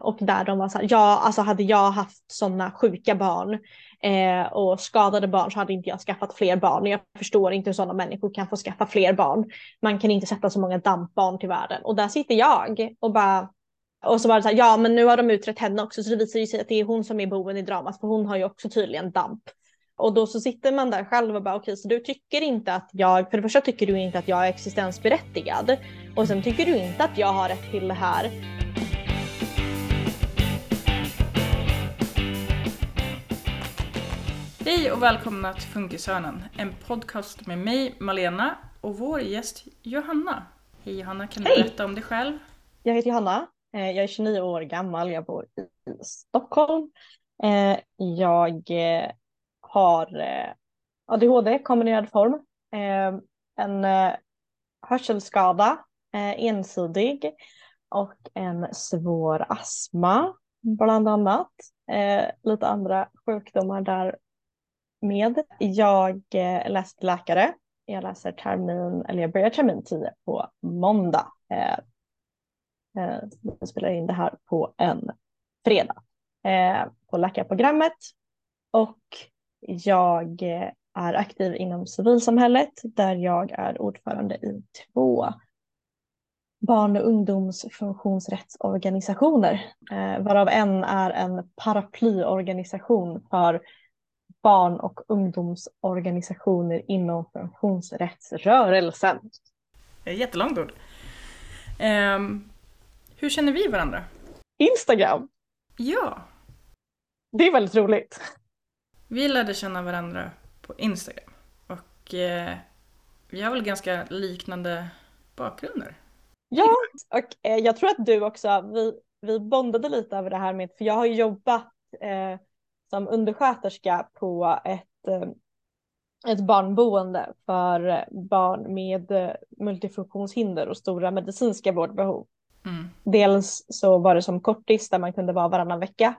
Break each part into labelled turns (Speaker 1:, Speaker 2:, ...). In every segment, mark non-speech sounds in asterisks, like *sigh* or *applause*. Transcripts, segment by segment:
Speaker 1: Och där de var så här, ja alltså hade jag haft sådana sjuka barn eh, och skadade barn så hade inte jag skaffat fler barn. Jag förstår inte hur sådana människor kan få skaffa fler barn. Man kan inte sätta så många dampbarn till världen. Och där sitter jag och bara och så var det så här, ja men nu har de utrett henne också så det visar ju sig att det är hon som är boven i dramat för hon har ju också tydligen damp. Och då så sitter man där själv och bara okej okay, så du tycker inte att jag, för det första tycker du inte att jag är existensberättigad och sen tycker du inte att jag har rätt till det här.
Speaker 2: Hej och välkomna till Funkishörnan, en podcast med mig, Malena, och vår gäst Johanna. Hej Johanna, kan du Hej. berätta om dig själv?
Speaker 1: Jag heter Johanna, eh, jag är 29 år gammal, jag bor i Stockholm. Eh, jag eh, har ADHD, kombinerad form, en hörselskada, ensidig och en svår astma bland annat. lite andra sjukdomar där med. Jag eh, läste läkare. Jag läser termin, eller jag börjar termin 10 på måndag. Eh, eh, jag spelar in det här på en fredag eh, på läkarprogrammet. Och jag är aktiv inom civilsamhället där jag är ordförande i två barn och ungdomsfunktionsrättsorganisationer, varav en är en paraplyorganisation för barn och ungdomsorganisationer inom
Speaker 2: ett jättelångt ord. Um, hur känner vi varandra?
Speaker 1: Instagram.
Speaker 2: Ja.
Speaker 1: Det är väldigt roligt.
Speaker 2: Vi lärde känna varandra på Instagram och eh, vi har väl ganska liknande bakgrunder.
Speaker 1: Ja, och eh, jag tror att du också, vi, vi bondade lite över det här med, för jag har jobbat eh, som undersköterska på ett, eh, ett barnboende för barn med eh, multifunktionshinder och stora medicinska vårdbehov. Mm. Dels så var det som kortis där man kunde vara varannan vecka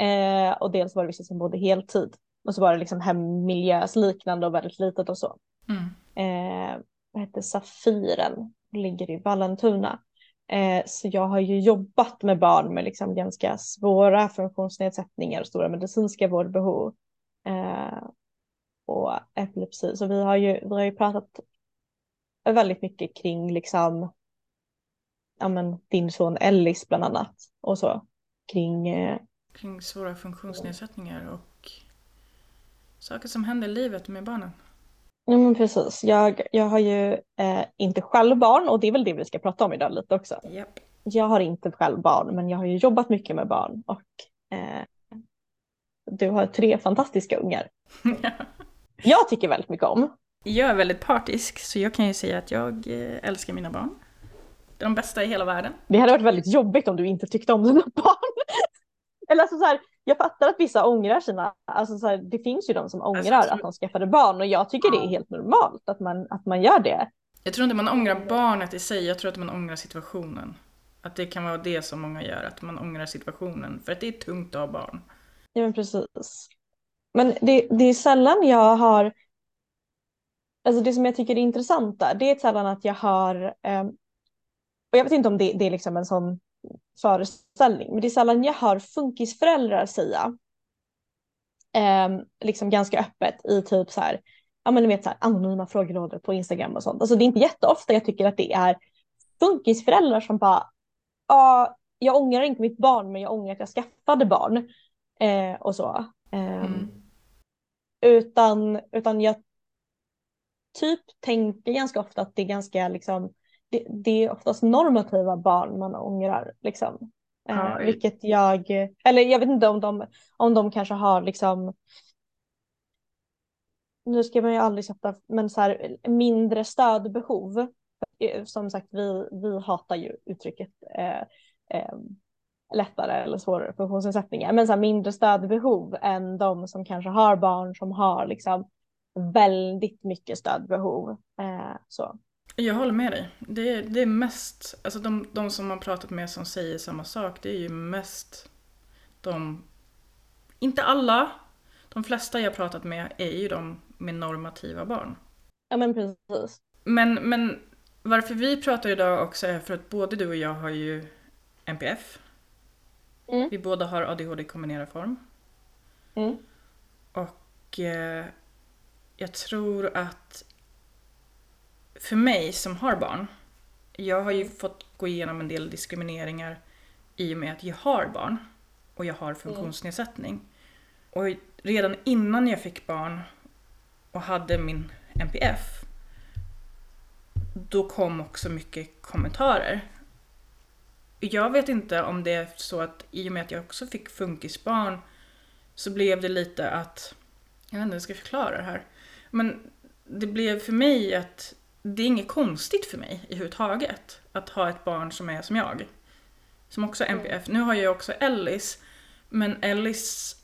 Speaker 1: eh, och dels var det vissa som bodde heltid. Och så var det liksom hemmiljösliknande och väldigt litet och så. Mm. Eh, vad hette Safiren, ligger i Vallentuna. Eh, så jag har ju jobbat med barn med liksom ganska svåra funktionsnedsättningar och stora medicinska vårdbehov. Eh, och epilepsi. Så vi har ju, vi har ju pratat väldigt mycket kring liksom, ja men din son Ellis bland annat och så. Kring, eh,
Speaker 2: kring svåra funktionsnedsättningar och saker som händer i livet med barnen.
Speaker 1: Ja men precis. Jag, jag har ju eh, inte själv barn och det är väl det vi ska prata om idag lite också.
Speaker 2: Yep.
Speaker 1: Jag har inte själv barn men jag har ju jobbat mycket med barn och eh, du har tre fantastiska ungar. *laughs* jag tycker väldigt mycket om.
Speaker 2: Jag är väldigt partisk så jag kan ju säga att jag eh, älskar mina barn. De bästa i hela världen.
Speaker 1: Det hade varit väldigt jobbigt om du inte tyckte om dina *laughs* barn. Eller alltså så här, jag fattar att vissa ångrar sina, alltså så här, det finns ju de som ångrar alltså, att de skaffade barn och jag tycker det är helt normalt att man, att man gör det.
Speaker 2: Jag tror inte man ångrar barnet i sig, jag tror att man ångrar situationen. Att det kan vara det som många gör, att man ångrar situationen. För att det är tungt att ha barn.
Speaker 1: Ja men precis. Men det, det är sällan jag har, alltså det som jag tycker är intressant där, det är sällan att jag har, eh, och jag vet inte om det, det är liksom en sån föreställning. Men det är sällan jag hör funkisföräldrar säga eh, liksom ganska öppet i typ så här, ja men ni vet så här, anonyma frågelådor på Instagram och sånt. Alltså det är inte jätteofta jag tycker att det är funkisföräldrar som bara, ja jag ångrar inte mitt barn men jag ångrar att jag skaffade barn. Eh, och så. Eh, mm. Utan, utan jag typ tänker ganska ofta att det är ganska liksom det, det är oftast normativa barn man ångrar. Liksom. Eh, vilket jag, eller jag vet inte om de, om de kanske har liksom nu ska man ju aldrig sätta, men så här, mindre stödbehov. Eh, som sagt, vi, vi hatar ju uttrycket eh, eh, lättare eller svårare funktionsnedsättningar, men så här, mindre stödbehov än de som kanske har barn som har liksom väldigt mycket stödbehov. Eh, så.
Speaker 2: Jag håller med dig. Det är, det är mest, alltså de, de som man pratat med som säger samma sak, det är ju mest de, inte alla, de flesta jag pratat med är ju de med normativa barn.
Speaker 1: Ja men precis.
Speaker 2: Men, men varför vi pratar idag också är för att både du och jag har ju NPF. Vi båda har ADHD i kombinerad form.
Speaker 1: Mm.
Speaker 2: Och eh, jag tror att för mig som har barn, jag har ju fått gå igenom en del diskrimineringar i och med att jag har barn och jag har funktionsnedsättning. Och redan innan jag fick barn och hade min NPF, då kom också mycket kommentarer. Jag vet inte om det är så att i och med att jag också fick funkisbarn så blev det lite att, jag vet inte hur jag ska förklara det här, men det blev för mig att det är inget konstigt för mig överhuvudtaget att ha ett barn som är som jag. Som också har NPF. Nu har jag också Ellis, men Ellis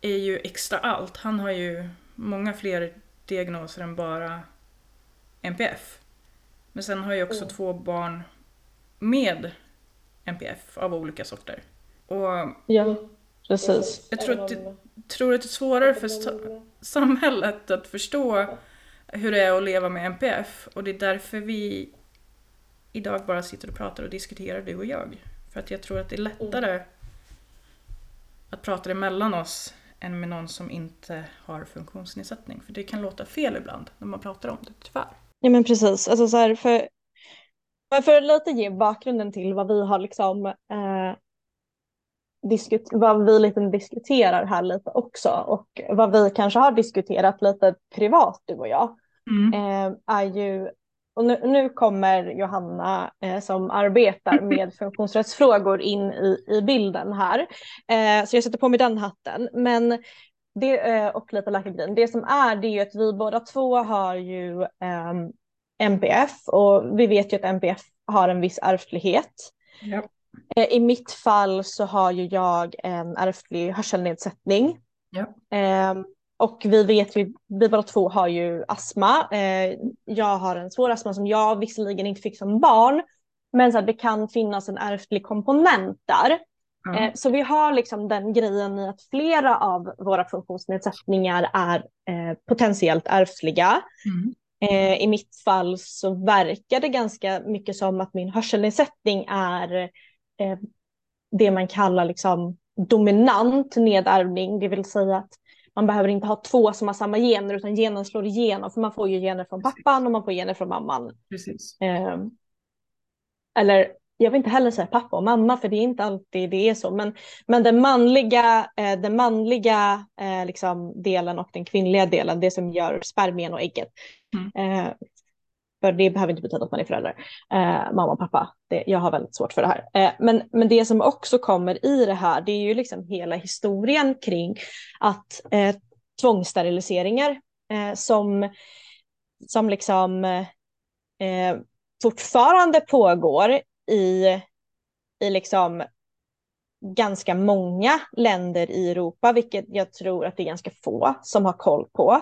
Speaker 2: är ju extra allt. Han har ju många fler diagnoser än bara NPF. Men sen har jag också
Speaker 1: Mm.
Speaker 2: två barn med NPF av olika sorter. Och
Speaker 1: Ja, precis.
Speaker 2: jag tror att det, tror att det är svårare för sa- samhället att förstå hur det är att leva med NPF och det är därför vi idag bara sitter och pratar och diskuterar du och jag. För att jag tror att det är lättare att prata det mellan oss än med någon som inte har funktionsnedsättning. För det kan låta fel ibland när man pratar om det, tyvärr.
Speaker 1: Ja men precis, alltså så här för, för att lite ge bakgrunden till vad vi har liksom eh, diskut, vad vi lite diskuterar här lite också och vad vi kanske har diskuterat lite privat du och jag eh, är ju och nu, nu kommer Johanna eh, som arbetar med *laughs* funktionsrättsfrågor in i, i bilden här. Eh, så jag sätter på mig den hatten. Men det, eh, och lite läkargrejen. Det som är det är ju att vi båda två har ju ehm, MPF och vi vet ju att MPF har en viss ärftlighet.
Speaker 2: Ja.
Speaker 1: Eh, I mitt fall så har ju jag en ärftlig hörselnedsättning.
Speaker 2: Ja.
Speaker 1: Ehm, och vi vet ju, vi båda två har ju astma. Eh, jag har en svår astma som jag visserligen inte fick som barn. Men så att det kan finnas en ärftlig komponent där. Eh, Så vi har liksom den grejen i att flera av våra funktionsnedsättningar är potentiellt ärftliga.
Speaker 2: Mm.
Speaker 1: I mitt fall så verkar det ganska mycket som att min hörselnedsättning är eh, det man kallar liksom dominant nedärvning, det vill säga att man behöver inte ha två som har samma gener utan genen slår igenom för man får ju gener från pappan och man får gener från mamman.
Speaker 2: Precis.
Speaker 1: Eh, eller jag vill inte heller säga pappa och mamma för det är inte alltid det är så. Men, men den manliga, eh, den manliga eh, liksom, delen och den kvinnliga delen, det som gör spermien och ägget. Eh, för det behöver inte betyda att man är förälder. Eh, mamma och pappa, det, jag har väldigt svårt för det här. Eh, men, men det som också kommer i det här, det är ju liksom hela historien kring att eh, tvångssteriliseringar eh, som, som liksom eh, fortfarande pågår i, i liksom ganska många länder i Europa, vilket jag tror att det är ganska få som har koll på.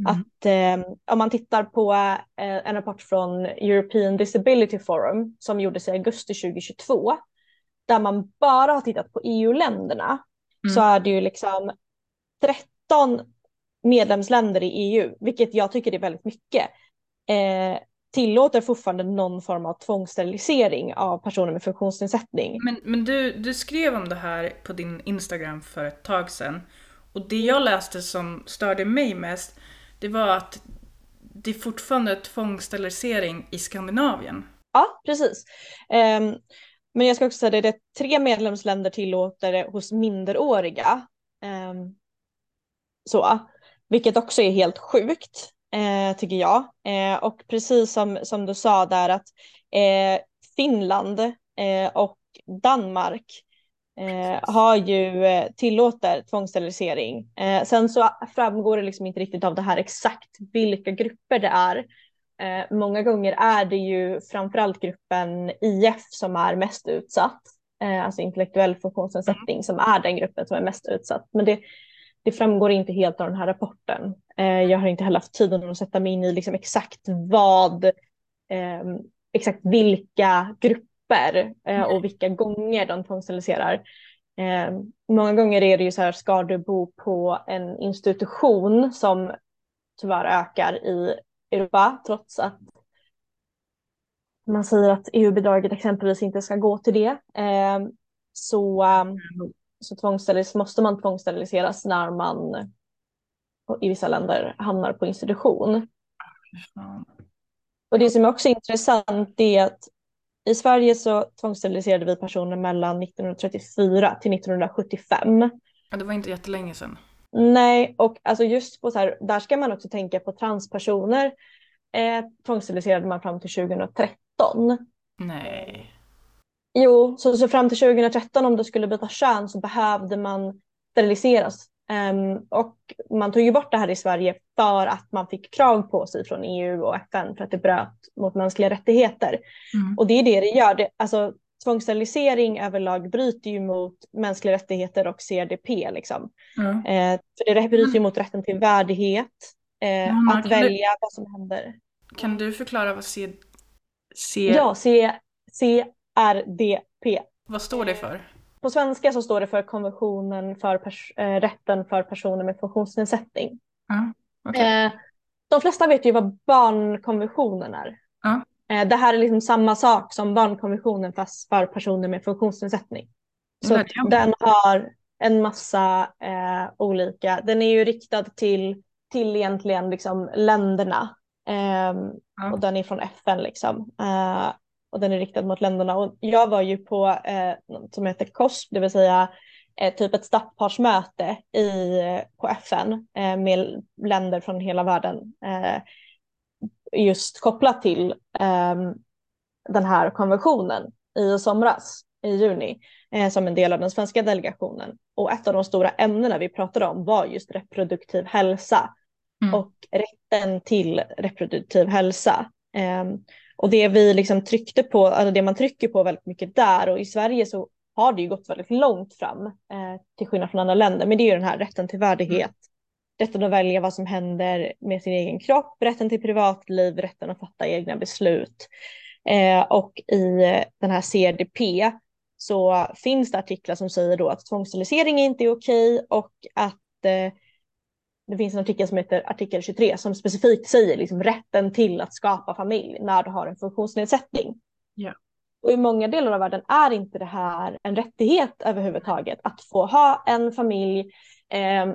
Speaker 2: Mm.
Speaker 1: Att eh, om man tittar på eh, en rapport från European Disability Forum som gjordes i augusti 2022, där man bara har tittat på EU-länderna,
Speaker 2: Mm.
Speaker 1: så är det ju liksom 13 medlemsländer i EU, vilket jag tycker är väldigt mycket, eh, tillåter fortfarande någon form av tvångssterilisering av personer med funktionsnedsättning.
Speaker 2: Men, men du, du skrev om det här på din Instagram för ett tag sedan. Och det jag läste som störde mig mest, det var att det är fortfarande tvångssterilisering i Skandinavien.
Speaker 1: Ja, precis. Um, men jag ska också säga det, det är tre medlemsländer tillåter det hos minderåriga. Um, så, vilket också är helt sjukt, eh, tycker jag. Eh, och precis som, som du sa där att eh, Finland eh, och Danmark eh, har ju eh, tillåter tvångssterilisering. Eh, sen så framgår det liksom inte riktigt av det här exakt vilka grupper det är. Eh, många gånger är det ju framförallt gruppen IF som är mest utsatt, eh, alltså intellektuell funktionsnedsättning som är den gruppen som är mest utsatt. Men det, det framgår inte helt av den här rapporten. Eh, jag har inte heller haft tiden att sätta mig in i liksom exakt vad, exakt vilka grupper eh, och vilka gånger de tvångssteriliserar. Eh, många gånger är det ju så här, ska du bo på en institution som tyvärr ökar i Europa trots att man säger att EU-bidraget exempelvis inte ska gå till det. Eh, så, eh, så tvångssteriliseras, måste man tvångssteriliseras när man i vissa länder hamnar på institution. Och det som är också intressant är att i Sverige så tvångssteriliserade vi personer mellan 1934 till 1975.
Speaker 2: Ja, det var inte jättelänge sedan.
Speaker 1: Nej, och alltså just på så här, där ska man också tänka på transpersoner. Eh, tvångssteriliserade man fram till 2013.
Speaker 2: Nej.
Speaker 1: Jo, så, så fram till 2013 om du skulle byta kön så behövde man steriliseras. Ehm, och man tog ju bort det här i Sverige för att man fick krav på sig från EU och FN för att det bröt mot mänskliga rättigheter.
Speaker 2: Mm.
Speaker 1: Och det är det det gör. Det, alltså, tvångssterilisering överlag bryter ju mot mänskliga rättigheter och CRDP. Liksom.
Speaker 2: Ja.
Speaker 1: Eh, för det bryter ju mot rätten till värdighet, eh,
Speaker 2: Johanna,
Speaker 1: att
Speaker 2: kan du-
Speaker 1: välja vad som händer.
Speaker 2: Kan du förklara vad C... C...
Speaker 1: Ja, C, CRDP.
Speaker 2: Vad står det för?
Speaker 1: På svenska så står det för konventionen för eh, rätten för personer med funktionsnedsättning.
Speaker 2: Ja. Okej.
Speaker 1: Eh, de flesta vet ju vad barnkonventionen är.
Speaker 2: Ja.
Speaker 1: Eh, det här är liksom samma sak som barnkonventionen fast för personer med funktionsnedsättning. Så den har en massa eh, olika, den är ju riktad till, till egentligen liksom länderna. Ehm,
Speaker 2: Ja.
Speaker 1: Och den är från FN liksom. Eh, och den är riktad mot länderna. Och jag var ju på eh, något som heter COSP, det vill säga typ ett stadspartsmöte i, på FN eh, med länder från hela världen. Eh, just kopplat till ehm, den här konventionen i somras, i juni, eh, som en del av den svenska delegationen. Och ett av de stora ämnena vi pratade om var just reproduktiv hälsa
Speaker 2: Mm.
Speaker 1: och rätten till reproduktiv hälsa. Ehm, och det vi liksom tryckte på, alltså det man trycker på väldigt mycket där och i Sverige så har det ju gått väldigt långt fram eh, till skillnad från andra länder. Men det är ju den här rätten till värdighet, rätten att välja vad som händer med sin egen kropp, rätten till privatliv, rätten att fatta egna beslut. Eh, och i den här CDP så finns det artiklar som säger då att tvångssterilisering inte är okej och att eh, det finns en artikel som heter artikel 23 som specifikt säger liksom rätten till att skapa familj när du har en funktionsnedsättning.
Speaker 2: Yeah.
Speaker 1: Och i många delar av världen är inte det här en rättighet överhuvudtaget att få ha en familj. Eh,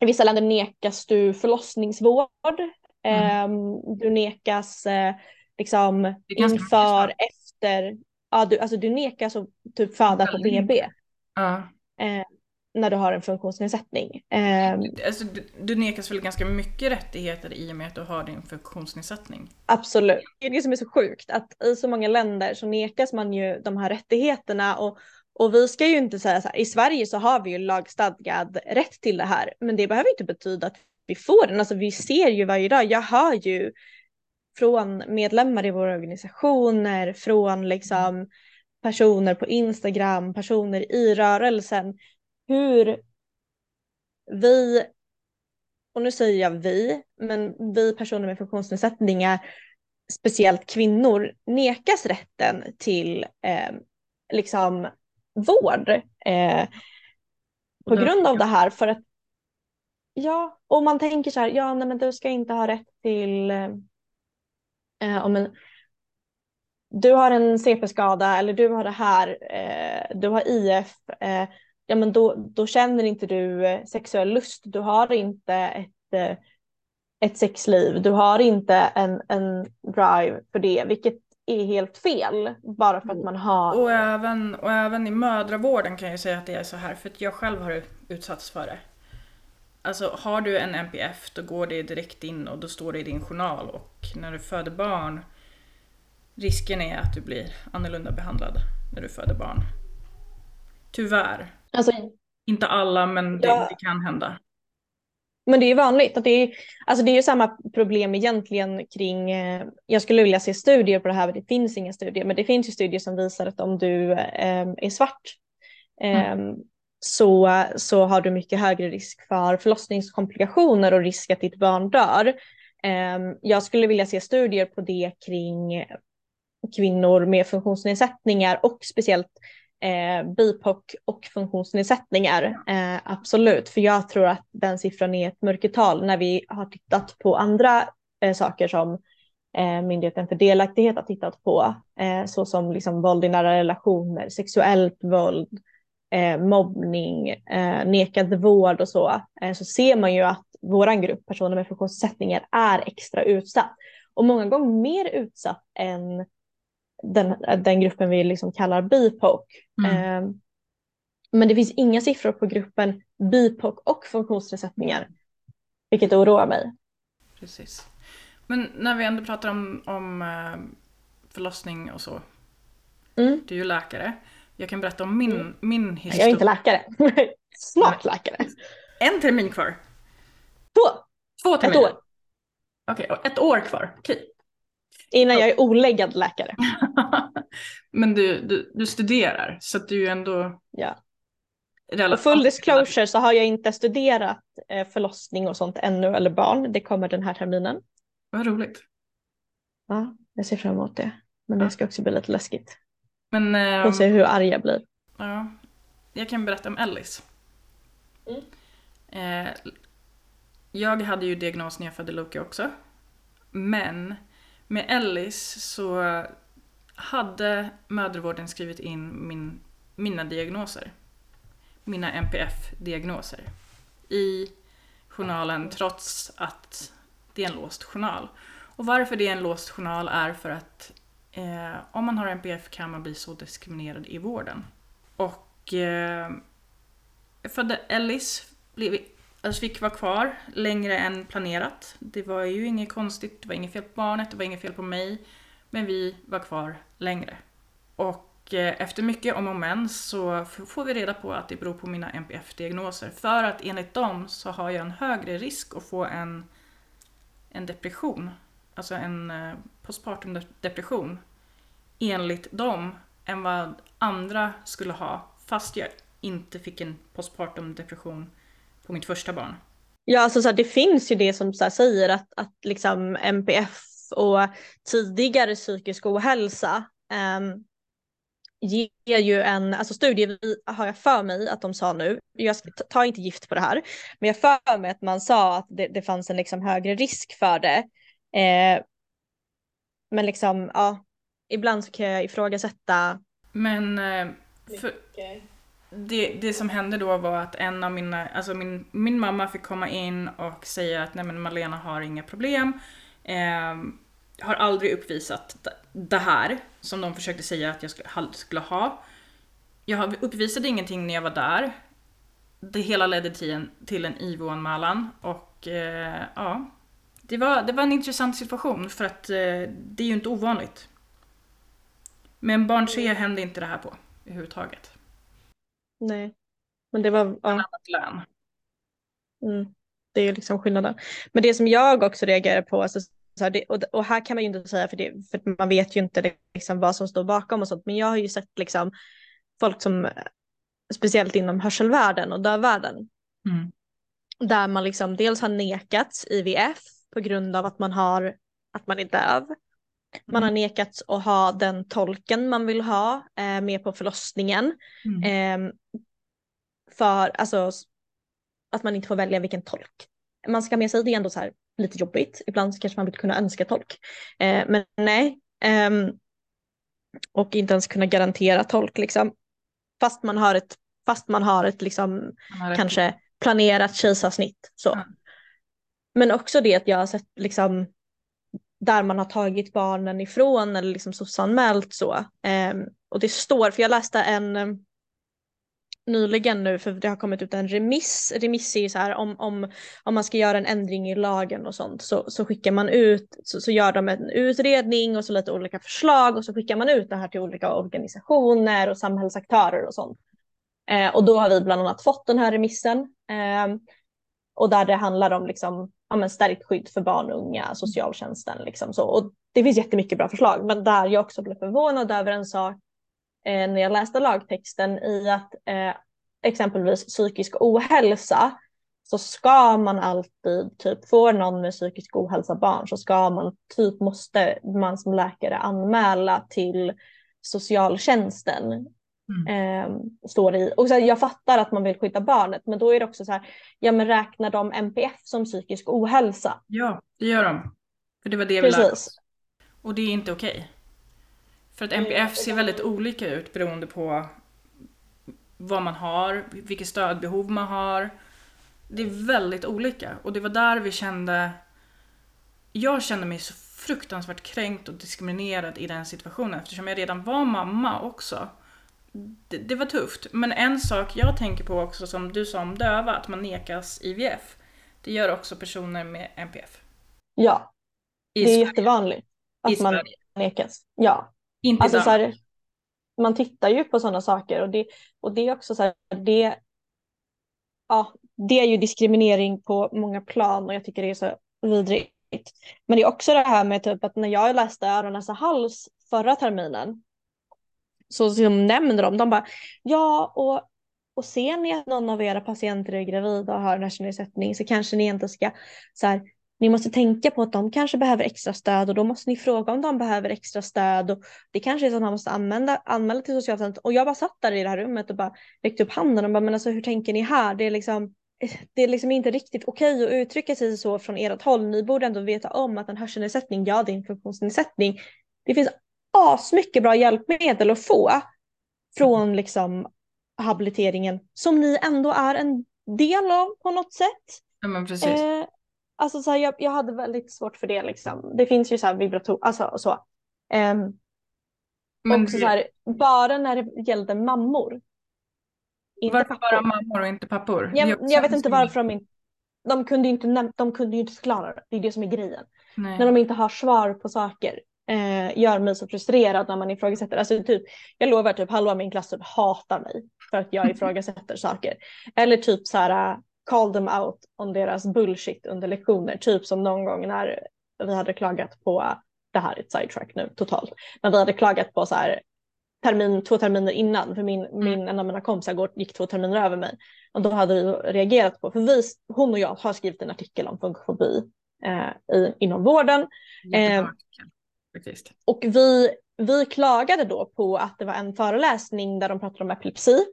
Speaker 1: I vissa länder nekas du förlossningsvård. Eh, du nekas eh, liksom inför, efter. Ja, du, alltså du nekas att typ föda på BB
Speaker 2: Ja.
Speaker 1: När du har en funktionsnedsättning. Eh,
Speaker 2: Alltså, du, du nekas väl ganska mycket rättigheter i och med att du har din funktionsnedsättning?
Speaker 1: Absolut. Det är det som är så sjukt att i så många länder så nekas man ju de här rättigheterna och, och vi ska ju inte säga så här, i Sverige så har vi ju lagstadgad rätt till det här men det behöver inte betyda att vi får den. Alltså vi ser ju varje dag, jag hör ju från medlemmar i våra organisationer, från liksom personer på Instagram, personer i rörelsen, hur vi och nu säger jag vi, men vi personer med funktionsnedsättningar, speciellt kvinnor, nekas rätten till eh, liksom vård eh, på grund av det här. För att, ja, och man tänker så här, ja, nej, men du ska inte ha rätt till, eh, eh, om en, du har en CP-skada eller du har det här, eh, du har IF, eh, ja men då, då känner inte du eh, sexuell lust, du har inte ett, eh, ett sexliv, du har inte en, en drive för det, vilket är helt fel bara för att man har.
Speaker 2: Och även, och även i mödravården kan jag säga att det är så här, för att jag själv har utsatts för det. Alltså har du en NPF då går det direkt in och då står det i din journal och när du föder barn risken är att du blir annorlunda behandlad när du föder barn. Tyvärr.
Speaker 1: Alltså,
Speaker 2: Inte alla men det,
Speaker 1: Ja.
Speaker 2: det kan hända.
Speaker 1: men det är vanligt. Att det, är, alltså det är ju samma problem egentligen kring, eh, jag skulle vilja se studier på det här, men det finns inga studier, men det finns ju studier som visar att om du eh, är svart eh, så, så har du mycket högre risk för förlossningskomplikationer och risk att ditt barn dör. Eh, jag skulle vilja se studier på det kring kvinnor med funktionsnedsättningar och speciellt eh, BIPOC och funktionsnedsättningar. Eh, absolut, för jag tror att den siffran är ett mörkertal när vi har tittat på andra eh, saker som eh, Myndigheten för delaktighet har tittat på, eh, såsom liksom våld i nära relationer, sexuellt våld, eh, mobbning, eh, nekad vård och så, eh, så ser man ju att vår grupp personer med funktionsnedsättningar är extra utsatt. Och många gånger mer utsatt än den, den gruppen vi liksom kallar BIPOC. Mm. Eh, men det finns inga siffror på gruppen BIPOC och funktionsnedsättningar, vilket oroar mig.
Speaker 2: Precis. Men när vi ändå pratar om, om eh, förlossning och så. Mm. Du är ju läkare. Jag kan berätta om min, mm. min historia.
Speaker 1: Jag är inte läkare. *laughs* Snart läkare.
Speaker 2: En termin kvar.
Speaker 1: Två.
Speaker 2: Två terminer. Ett år. Okej, okay, ett år kvar. Okej.
Speaker 1: Innan jag är oläggad läkare. *laughs*
Speaker 2: Men du, du, du studerar så att du är ändå...
Speaker 1: Ja. Och full disclosure så har jag inte studerat eh, förlossning och sånt ännu eller barn. Det kommer den här terminen.
Speaker 2: Vad roligt.
Speaker 1: Ja, jag ser fram emot det. Men det ska också bli lite läskigt.
Speaker 2: Men... Eh,
Speaker 1: Får se hur arg jag blir.
Speaker 2: Ja. Jag kan berätta om Ellis. Mm. Eh, jag hade ju diagnos när jag födde Loki också. Men med Ellis så hade mödravården skrivit in min, mina diagnoser. Mina NPF-diagnoser. I journalen trots att det är en låst journal. Och varför det är en låst journal är för att eh, om man har NPF kan man bli så diskriminerad i vården. Och eh, jag födde Ellis, blev, alltså fick vara kvar längre än planerat. Det var ju inget konstigt, det var inget fel på barnet, det var inget fel på mig. Men vi var kvar längre. Och eh, efter mycket om och men så får vi reda på att det beror på mina NPF-diagnoser. För att enligt dem så har jag en högre risk att få en, en depression. Alltså en eh, postpartum depression. Enligt dem än vad andra skulle ha. Fast jag inte fick en postpartum depression på mitt första barn.
Speaker 1: Ja, alltså så här, det finns ju det som så här, säger att, att liksom MPF och tidigare psykisk ohälsa um, ger ju en, alltså studier har jag för mig att de sa nu, jag tar inte gift på det här, men jag för mig att man sa att det, det fanns en liksom högre risk för det. Eh, men liksom, ja, ibland så kan jag ifrågasätta.
Speaker 2: Men eh, för, det, det som hände då var att en av mina, alltså min, min mamma fick komma in och säga att nej men Malena har inga problem. Eh, har aldrig uppvisat det här som de försökte säga att jag skulle, skulle ha. Jag uppvisade ingenting när jag var där. Det hela ledde till en, till en IVO-anmälan och eh, ja, det var, det var en intressant situation för att eh, det är ju inte ovanligt. Men barn 3 hände inte det här på överhuvudtaget.
Speaker 1: Nej, men det var... Ja.
Speaker 2: Annat lön.
Speaker 1: Mm. Det är ju liksom skillnaden. Men det som jag också reagerar på, alltså, så det, och, och, här kan man ju inte säga för, det, för man vet ju inte liksom, vad som står bakom och sånt, men jag har ju sett liksom, folk som, speciellt inom hörselvärlden och dövvärlden, mm. där man liksom dels har nekats IVF på grund av att man, har, att man är döv. Man har mm. nekats att ha den tolken man vill ha eh, med på förlossningen. Mm. Eh, för alltså, att man inte får välja vilken tolk man ska ha med sig. Det är ändå så här lite jobbigt. Ibland kanske man vill kunna önska tolk. Eh, men nej. Eh, och inte ens kunna garantera tolk liksom. Fast man har ett, fast man har ett liksom har kanske planerat kejsarsnitt. Så. Ja. Men också det att jag har sett liksom där man har tagit barnen ifrån eller liksom sossanmält så. Eh, och det står, för jag läste en ehm, nyligen nu, för det har kommit ut en remiss. Remiss är ju så här om, om, om man ska göra en ändring i lagen och sånt så, så skickar man ut, så, så gör de en utredning och så lite olika förslag och så skickar man ut det här till olika organisationer och samhällsaktörer och sånt. Eh, och då har vi bland annat fått den här remissen. Eh, och där det handlar om liksom, ja, men stärkt skydd för barn och unga, socialtjänsten. Liksom så. Och det finns jättemycket bra förslag, men där jag också blev förvånad över en sak eh, när jag läste lagtexten i att eh, exempelvis psykisk ohälsa så ska man alltid, typ får någon med psykisk ohälsa barn så ska man, typ måste man som läkare anmäla till socialtjänsten Mm. Eh, står i. Och så här, jag fattar att man vill skydda barnet men då är det också så här, ja men räknar de MPF som psykisk ohälsa?
Speaker 2: Ja, det gör de. För det var det vi lärde oss. Och det är inte okej. Okay. För att MPF ser väldigt olika ut beroende på vad man har, vilket stödbehov man har. Det är väldigt olika och det var där vi kände... Jag kände mig så fruktansvärt kränkt och diskriminerad i den situationen eftersom jag redan var mamma också. Det, det var tufft. Men en sak jag tänker på också som du sa om döva, att man nekas IVF. Det gör också personer med NPF.
Speaker 1: Ja,
Speaker 2: I
Speaker 1: det är
Speaker 2: Sverige.
Speaker 1: jättevanligt
Speaker 2: I
Speaker 1: att man
Speaker 2: Sverige.
Speaker 1: nekas. Ja,
Speaker 2: Inte
Speaker 1: alltså
Speaker 2: i
Speaker 1: så här, man tittar ju på sådana saker och det, och det är också så här, det, ja, det är ju diskriminering på många plan och jag tycker det är så vidrigt. Men det är också det här med typ att när jag läste öron, näsa, hals förra terminen så som nämner de, de bara ja och, och ser ni att någon av era patienter är gravida och har hörselnedsättning så kanske ni inte ska så här, ni måste tänka på att de kanske behöver extra stöd och då måste ni fråga om de behöver extra stöd och det kanske är så att man måste använda, anmäla till socialtjänsten och jag bara satt där i det här rummet och bara räckte upp handen och bara men alltså hur tänker ni här? Det är liksom det är liksom inte riktigt okej att uttrycka sig så från ert håll. Ni borde ändå veta om att en hörselnedsättning, ja det är en funktionsnedsättning. Det finns asmycket bra hjälpmedel att få från liksom habiliteringen som ni ändå är en del av på något sätt.
Speaker 2: Ja men precis.
Speaker 1: Eh, alltså så här, jag, jag hade väldigt svårt för det liksom. Det finns ju så här vibrator, alltså och så. Ehm,
Speaker 2: men
Speaker 1: också så här, bara när det gällde mammor.
Speaker 2: Varför
Speaker 1: pappor.
Speaker 2: bara mammor och inte pappor? Det
Speaker 1: Jag, jag vet inte varför de inte, de kunde ju inte, de kunde inte förklara det. Det är det som är grejen.
Speaker 2: Nej.
Speaker 1: När de inte har svar på saker eh, gör mig så frustrerad när man ifrågasätter. Alltså typ, jag lovar typ halva min klass typ hatar mig för att jag *laughs* ifrågasätter saker. Eller typ så här uh, call them out on deras bullshit under lektioner. Typ som någon gång när vi hade klagat på, det här är ett sidetrack nu totalt, men vi hade klagat på så här termin, två terminer innan för min, min, en av mina kompisar går, gick två terminer över mig. Och då hade vi reagerat på, för vi, hon och jag har skrivit en artikel om funkofobi eh, i, inom vården. Eh,
Speaker 2: faktiskt.
Speaker 1: Och vi, vi klagade då på att det var en föreläsning där de pratade om epilepsi.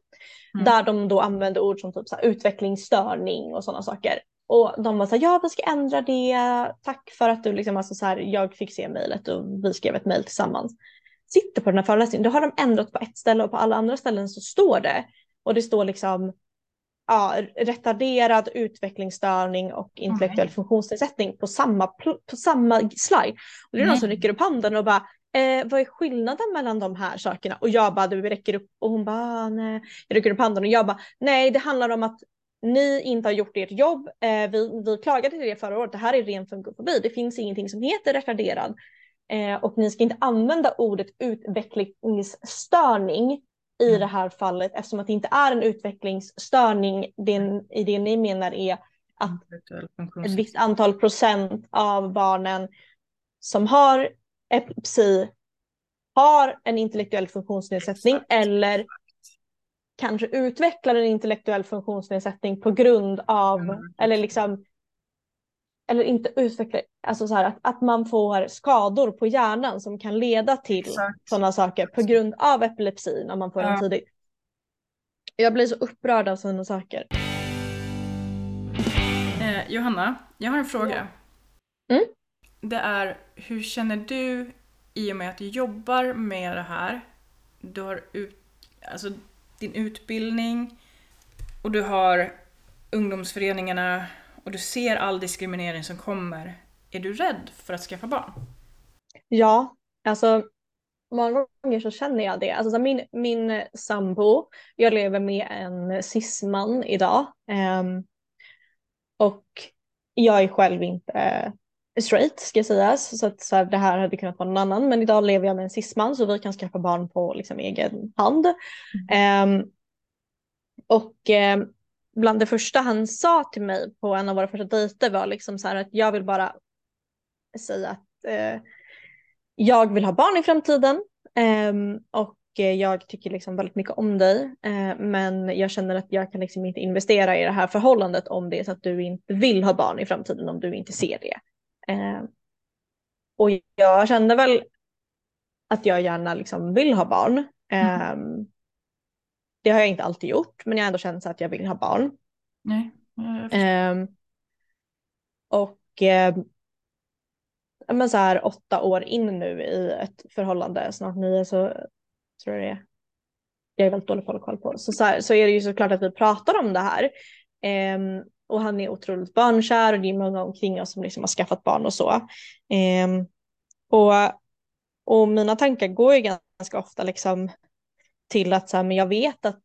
Speaker 2: Mm.
Speaker 1: Där de då använde ord som typ så här utvecklingsstörning och sådana saker. Och de var så här, ja vi ska ändra det, tack för att du liksom, alltså så här, jag fick se mejlet och vi skrev ett mejl tillsammans. Sitter på den här föreläsningen, då har de ändrat på ett ställe och på alla andra ställen så står det. Och det står liksom ja, retarderad utvecklingsstörning och intellektuell funktionsnedsättning på samma, på samma slide. Och det är någon som
Speaker 2: Nej.
Speaker 1: räcker upp handen och bara Eh, vad är skillnaden mellan de här sakerna? Och jag bara, du räcker upp och hon bara, "Ah, nej. Jag räcker upp handen och jag bara, nej det handlar om att ni inte har gjort ert jobb. Eh, vi, vi klagade till det förra året, det här är ren funkofobi. Det finns ingenting som heter retarderad. Eh, och ni ska inte använda ordet utvecklingsstörning i
Speaker 2: Mm.
Speaker 1: det här fallet eftersom att det inte är en utvecklingsstörning. Det, I det ni menar är att ett visst antal procent av barnen som har epilepsi har en intellektuell funktionsnedsättning
Speaker 2: Exakt.
Speaker 1: eller kanske utvecklar en intellektuell funktionsnedsättning på grund av,
Speaker 2: Mm.
Speaker 1: eller liksom, eller inte utvecklar, alltså så här att, att man får skador på hjärnan som kan leda till sådana saker på grund av epilepsi när man får den
Speaker 2: Ja.
Speaker 1: tidigt. Jag blir så upprörd av sådana saker.
Speaker 2: Eh, Johanna, jag har en fråga.
Speaker 1: Mm.
Speaker 2: Det är, hur känner du i och med att du jobbar med det här? Du har ut, alltså, din utbildning och du har ungdomsföreningarna och du ser all diskriminering som kommer. Är du rädd för att skaffa barn?
Speaker 1: Ja, alltså många gånger så känner jag det. Alltså så min, min sambo, jag lever med en cisman idag. ehm, och jag är själv inte straight ska sägas. Så att så här, det här hade kunnat vara någon annan. Men idag lever jag med en cisman så vi kan skaffa barn på liksom, egen hand. Ehm, och ehm, bland det första han sa till mig på en av våra första dejter var liksom så här att jag vill bara säga att eh, jag vill ha barn i framtiden ehm, och eh, jag tycker liksom väldigt mycket om dig eh, men jag känner att jag kan liksom inte investera i det här förhållandet om det är så att du inte vill ha barn i framtiden om du inte ser det. Ehm, och jag kände väl att jag gärna liksom vill ha barn. Ehm, det har jag inte alltid gjort men jag har ändå känt så att jag vill ha barn.
Speaker 2: Nej.
Speaker 1: Ehm, och ehm, ja, men så här åtta år in nu i ett förhållande, snart nio så tror jag det är. jag är väldigt dålig på att hålla koll på, så, så, här, så är det ju såklart att vi pratar om det här. Um, och han är otroligt barnkär och det är många omkring oss som liksom har skaffat barn och så. Um, och, och mina tankar går ju ganska ofta liksom till att så här, men jag vet att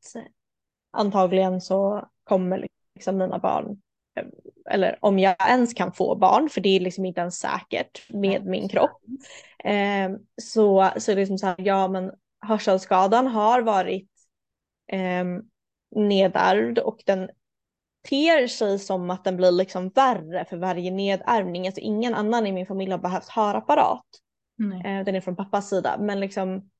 Speaker 1: antagligen så kommer liksom mina barn eller om jag ens kan få barn, för det är liksom inte ens säkert med min kropp. Eh, så, så liksom så här, ja men hörselskadan har varit eh, nedärvd och den ter sig som att den blir liksom värre för varje nedärvning. Alltså ingen annan i min familj har behövt hörapparat. Eh, den är från pappas sida, men liksom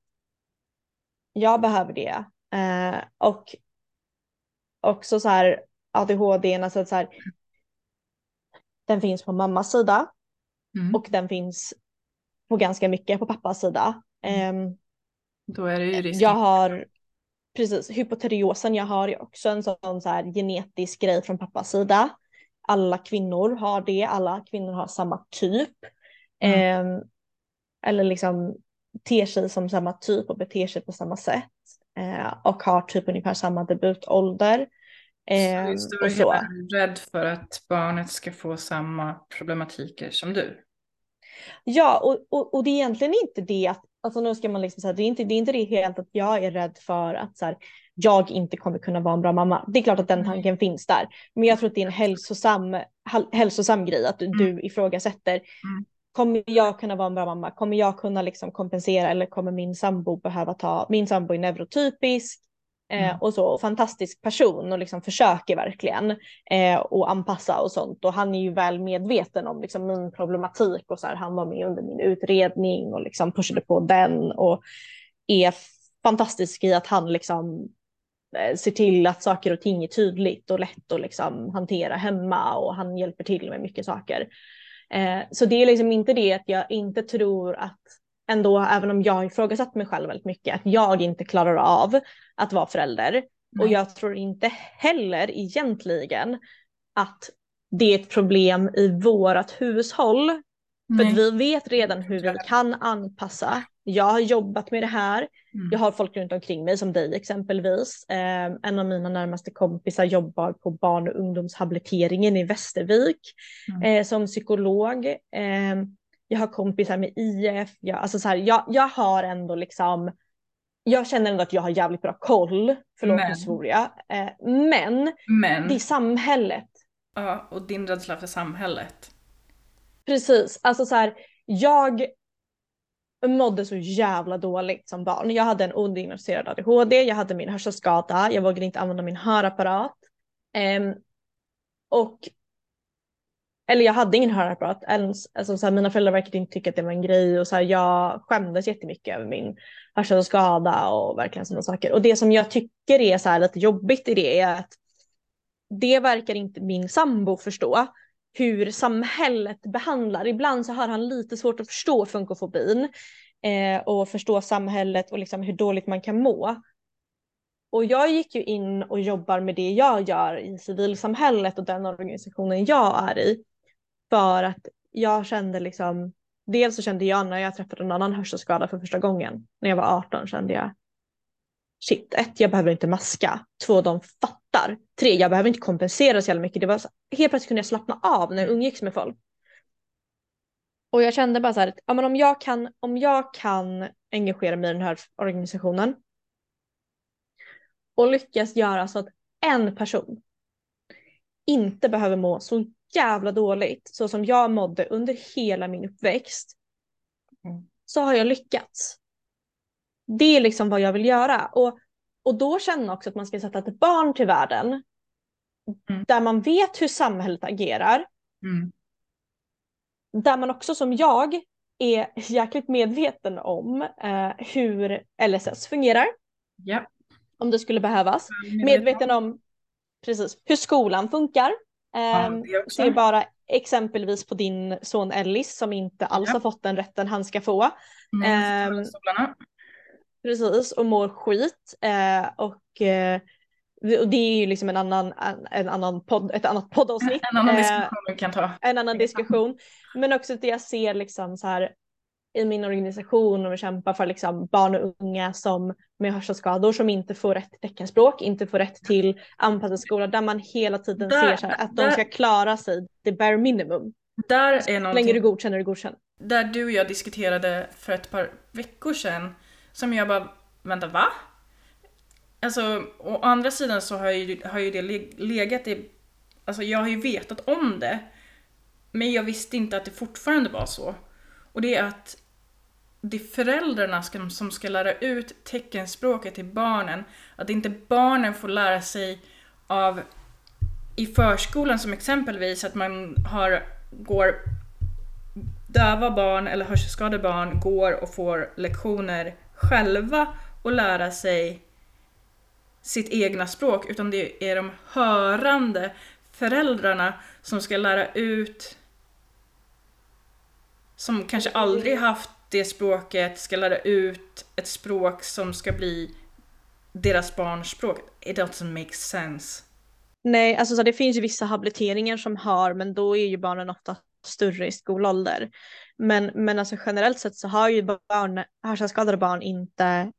Speaker 1: jag behöver det. Eh, och också så här ADHD, alltså så här, den finns på mammas sida mm. och den finns på ganska mycket på pappas sida. Um,
Speaker 2: Då är det ju risk.
Speaker 1: Jag har, precis, hypotyreosen jag har ju också en sån så här genetisk grej från pappas sida. Alla kvinnor har det, alla kvinnor har samma typ. Mm. Um, eller liksom ter sig som samma typ och beter sig på samma sätt. Uh, och har typ ungefär samma debutålder.
Speaker 2: Eh, så du är och rädd för att barnet ska få samma problematiker som du?
Speaker 1: Ja, och, och, och det är egentligen inte det att, alltså nu ska man liksom säga, det är inte det, är inte det helt att jag är rädd för att så här, jag inte kommer kunna vara en bra mamma. Det är klart att den tanken mm. finns där, men jag tror att det är en hälsosam, hälsosam grej att mm. du ifrågasätter. Mm. Kommer jag kunna vara en bra mamma? Kommer jag kunna liksom kompensera eller kommer min sambo behöva ta, min sambo är neurotypisk, Eh, mm. och så, fantastisk person och liksom försöker verkligen eh, och anpassa och sånt. Och han är ju väl medveten om liksom min problematik och så här, han var med under min utredning och liksom pushade på den och är fantastisk i att han liksom eh, ser till att saker och ting är tydligt och lätt att liksom hantera hemma och han hjälper till med mycket saker. Eh, så det är liksom inte det att jag inte tror att ändå, även om jag har ifrågasatt mig själv väldigt mycket, att jag inte klarar av att vara förälder. Nej. Och jag tror inte heller egentligen att det är ett problem i vårat hushåll. För vi vet redan hur vi kan anpassa. Jag har jobbat med det här. Mm. Jag har folk runt omkring mig som dig exempelvis. Eh, en av mina närmaste kompisar jobbar på barn och ungdomshabiliteringen i Västervik mm. eh, som psykolog. Eh, jag har kompisar med IF, jag, alltså så här, jag, jag har ändå liksom, jag känner ändå att jag har jävligt bra koll, förlåt men. nu svor jag, eh, men, men det är samhället.
Speaker 2: Ja, och din rädsla för samhället.
Speaker 1: Precis, alltså så här, jag mådde så jävla dåligt som barn. Jag hade en odiagnostiserad ADHD, jag hade min hörselskada, jag vågade inte använda min hörapparat. Um, och eller jag hade ingen hörapparat ens. Alltså, så här, mina föräldrar verkade inte tycka att det var en grej och så här, jag skämdes jättemycket över min hörselskada och verkligen sådana saker. Och det som jag tycker är så här, lite jobbigt i det är att det verkar inte min sambo förstå hur samhället behandlar. Ibland så har han lite svårt att förstå funkofobin eh, och förstå samhället och liksom hur dåligt man kan må. Och jag gick ju in och jobbar med det jag gör i civilsamhället och den organisationen jag är i. För att jag kände liksom, dels så kände jag när jag träffade en annan hörselskada för första gången, när jag var 18 kände jag shit, ett, jag behöver inte maska, två, de fattar, tre, jag behöver inte kompensera så jävla mycket. Det var så, helt plötsligt kunde jag slappna av när jag umgicks med folk. Och jag kände bara så här, ja, men om, jag kan, om jag kan engagera mig i den här organisationen och lyckas göra så att en person inte behöver må så jävla dåligt så som jag mådde under hela min uppväxt mm. så har jag lyckats. Det är liksom vad jag vill göra och, och då känner jag också att man ska sätta ett barn till världen mm. där man vet hur samhället agerar. Mm. Där man också som jag är jäkligt medveten om eh, hur LSS fungerar.
Speaker 2: Yeah.
Speaker 1: Om det skulle behövas. Medveten om precis, hur skolan funkar. Ja, ehm, ser bara exempelvis på din son Ellis som inte alls ja. har fått den rätten han ska få.
Speaker 2: Mm, um,
Speaker 1: precis, och mår skit. Uh, och, uh, och det är ju liksom en annan, en, annan podd, ett annat poddavsnitt. *laughs*
Speaker 2: En annan diskussion vi kan ta.
Speaker 1: En annan diskussion. Men också att jag ser liksom så här i min organisation och kämpar för liksom barn och unga som med hörselskador som inte får rätt teckenspråk, inte får rätt till anpassad skola där man hela tiden där, ser så här, att där, de ska klara sig det bare minimum.
Speaker 2: Där är någonting,
Speaker 1: länge du godkänner, du godkänner.
Speaker 2: Där du och jag diskuterade för ett par veckor sedan som jag bara, vänta va? Alltså å andra sidan så har ju, har ju det legat i, alltså jag har ju vetat om det men jag visste inte att det fortfarande var så. Och det är att det är föräldrarna ska, som ska lära ut teckenspråket till barnen. Att inte barnen får lära sig av i förskolan som exempelvis att man har, går döva barn eller hörselskadade barn går och får lektioner själva och lära sig sitt egna språk utan det är de hörande föräldrarna som ska lära ut som kanske aldrig haft det språket ska lära ut ett språk som ska bli deras barns språk. It doesn't make sense.
Speaker 1: Nej, alltså så det finns ju vissa habiliteringar som har, men då är ju barnen ofta större i skolålder. Men, men alltså generellt sett så har ju barn, hörselskadade barn inte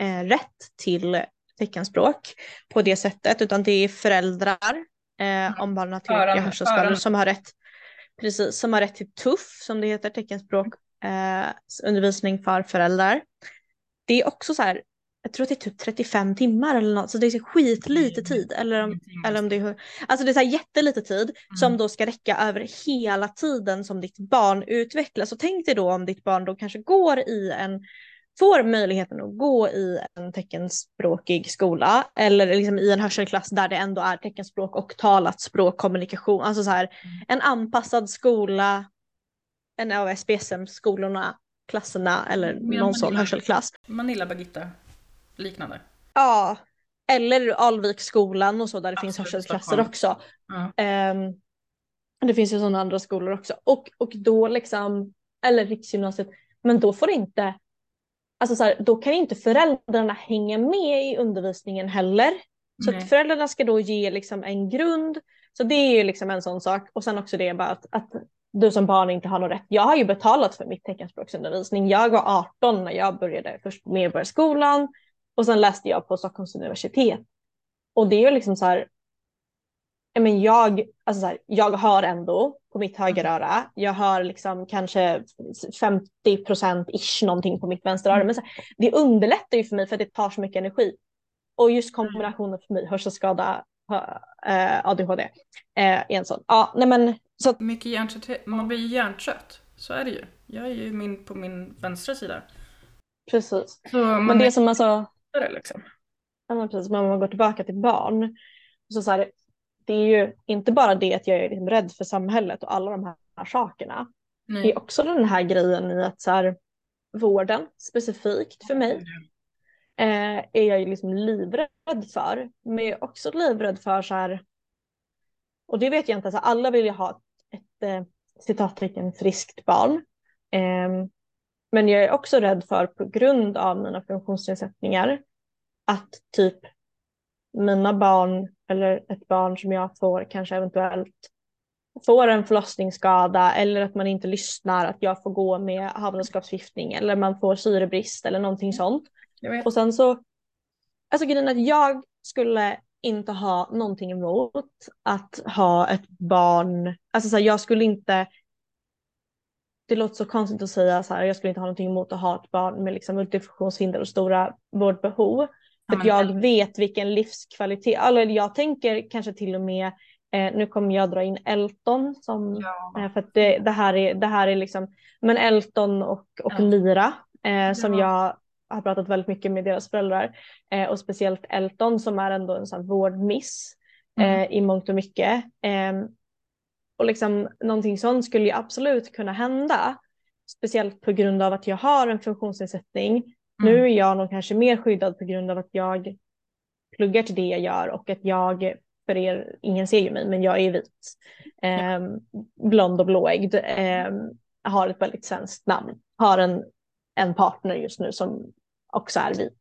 Speaker 1: eh, rätt till teckenspråk på det sättet, utan det är föräldrar eh, om barnen har tillräckliga hörselskador som har rätt Precis, som har rätt till TUFF som det heter, teckenspråk, eh, undervisning för föräldrar. Det är också så här, jag tror att det är typ 35 timmar eller något, så det är skitlite tid. Eller om, eller om det är, alltså det är så här jättelite tid mm. som då ska räcka över hela tiden som ditt barn utvecklas. Och tänk dig då om ditt barn då kanske går i en får möjligheten att gå i en teckenspråkig skola eller liksom i en hörselklass där det ändå är teckenspråk och talat språk, kommunikation, alltså så här mm. en anpassad skola, en av SPSM-skolorna, klasserna eller Men någon sån hörselklass.
Speaker 2: Manila Bagitta, liknande.
Speaker 1: Ja, eller Alviksskolan och så där det Absolut, finns hörselklasser också. Ja. Um, det finns ju sådana andra skolor också. Och, och då liksom, eller riksgymnasiet, men då får inte alltså så här, då kan inte föräldrarna hänga med i undervisningen heller. Så att föräldrarna ska då ge liksom en grund. Så det är ju liksom en sån sak. Och sen också det bara att, att du som barn inte har någon rätt. Jag har ju betalat för mitt teckenspråksundervisning. Jag var 18 när jag började först Medborgarskolan och sen läste jag på Stockholms universitet. Och det är ju liksom så här, men jag, alltså så här, jag har ändå på mitt högeröra, jag har liksom kanske 50 procent ish någonting på mitt vänsteröra. Men så här, det underlättar ju för mig för att det tar så mycket energi. Och just kombinationen för mig, hörselskada, äh, ADHD, äh, är en sån. Ja, nej men, så att...
Speaker 2: Mycket hjärntrött, man blir ju hjärntrött. Så är det ju. Jag är ju min, på min vänstra sida.
Speaker 1: Precis. Så men det är som alltså...
Speaker 2: Det liksom.
Speaker 1: Ja, men precis, men om man går tillbaka till barn. Så, så här, det är ju inte bara det att jag är liksom rädd för samhället och alla de här, här sakerna. Nej. Det är också den här grejen i att så här, vården specifikt för mig eh, är jag ju liksom livrädd för. Men jag är också livrädd för så här, och det vet jag inte, alltså alla vill ju ha ett, ett eh, citattecken friskt barn. Eh, men jag är också rädd för på grund av mina funktionsnedsättningar att typ mina barn eller ett barn som jag får kanske eventuellt får en förlossningsskada eller att man inte lyssnar, att jag får gå med havandeskapsförgiftning eller man får syrebrist eller någonting sånt. Och sen så, alltså grejen att jag skulle inte ha någonting emot att ha ett barn, alltså så här, jag skulle inte det låter så konstigt att säga så här, jag skulle inte ha någonting emot att ha ett barn med liksom multifunktionshinder och stora vårdbehov. För att jag vet vilken livskvalitet, eller jag tänker kanske till och med, eh, nu kommer jag dra in Elton som, ja. eh, för att det, det, här är, det här är liksom, men Elton och, och ja. Lyra eh, som ja. jag har pratat väldigt mycket med deras föräldrar eh, och speciellt Elton som är ändå en sån vårdmiss mm. Eh, i mångt och mycket. Och liksom någonting sånt skulle ju absolut kunna hända. Speciellt på grund av att jag har en funktionsnedsättning Mm. Nu är jag nog kanske mer skyddad på grund av att jag pluggar till det jag gör och att jag, för er, ingen ser ju mig, men jag är vit, eh, blond och blåögd, eh, har ett väldigt svenskt namn, har en, en partner just nu som också är vit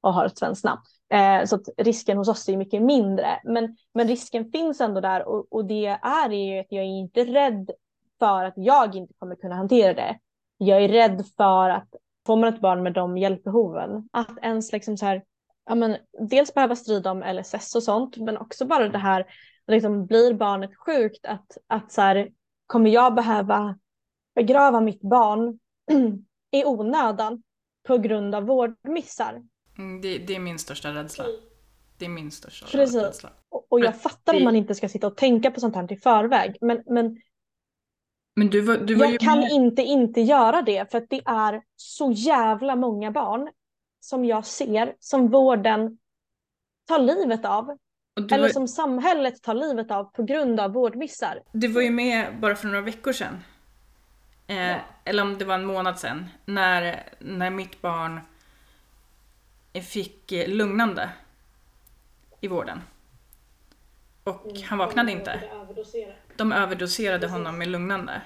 Speaker 1: och har ett svenskt namn. Eh, så att risken hos oss är mycket mindre, men, men risken finns ändå där och, och det är ju att jag är inte rädd för att jag inte kommer kunna hantera det. jag är rädd för att får man ett barn med de hjälpbehoven, att ens liksom så här, ja men dels behöva strida om LSS och sånt, men också bara det här, liksom blir barnet sjukt, att, att så här, kommer jag behöva begrava mitt barn *clears throat* i onödan på grund av vårdmissar?
Speaker 2: Mm, det, det är min största rädsla. Det är min största
Speaker 1: Precis.
Speaker 2: rädsla.
Speaker 1: Och, och jag fattar
Speaker 2: det-
Speaker 1: att man inte ska sitta och tänka på sånt här i förväg, men, men
Speaker 2: Men du var, du var ju
Speaker 1: jag kan
Speaker 2: med.
Speaker 1: inte inte göra det för att det är så jävla många barn som jag ser som vården tar livet av. Eller
Speaker 2: var,
Speaker 1: som samhället tar livet av på grund av vårdmissar.
Speaker 2: du var ju med bara för några veckor sedan. Eh, Eller om det var en månad sedan. När, när mitt barn fick eh, lugnande i vården. Och han vaknade inte. De överdoserade honom med lugnande.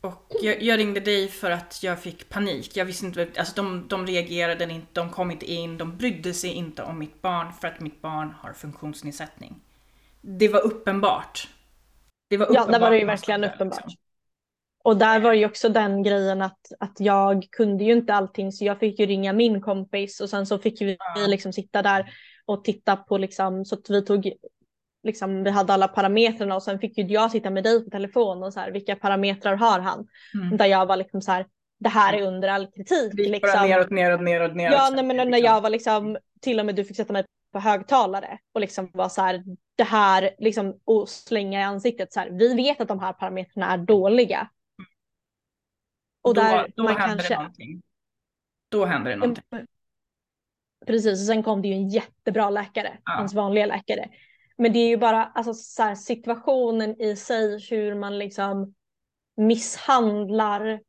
Speaker 2: Och jag, jag ringde dig för att jag fick panik. Jag visste inte, alltså de, de reagerade inte, de kom inte in, de brydde sig inte om mitt barn för att mitt barn har funktionsnedsättning. Det var uppenbart. Det var
Speaker 1: Ja, där var det ju verkligen uppenbart.
Speaker 2: liksom.
Speaker 1: Och där var ju också den grejen att, att jag kunde ju inte allting så jag fick ju ringa min kompis och sen så fick vi liksom sitta där och titta på liksom så att vi tog liksom vi hade alla parametrarna och sen fick ju jag sitta med dig på telefon och så här vilka parametrar har han?
Speaker 2: Mm.
Speaker 1: Där jag var liksom så här det här är under all kritik.
Speaker 2: Bara
Speaker 1: Liksom.
Speaker 2: neråt, neråt, neråt, neråt.
Speaker 1: Ja, nej, men när jag var liksom, till och med du fick sätta mig på högtalare och liksom var så här, det här liksom och slänga i ansiktet så här, vi vet att de här parametrarna är dåliga. Och
Speaker 2: då,
Speaker 1: där
Speaker 2: då
Speaker 1: man
Speaker 2: hände
Speaker 1: kanske,
Speaker 2: det någonting. Då hände det någonting.
Speaker 1: precis, och sen kom det ju en jättebra läkare,
Speaker 2: Ja.
Speaker 1: hans vanliga läkare. Men det är ju bara alltså, så här, situationen i sig, hur man liksom misshandlar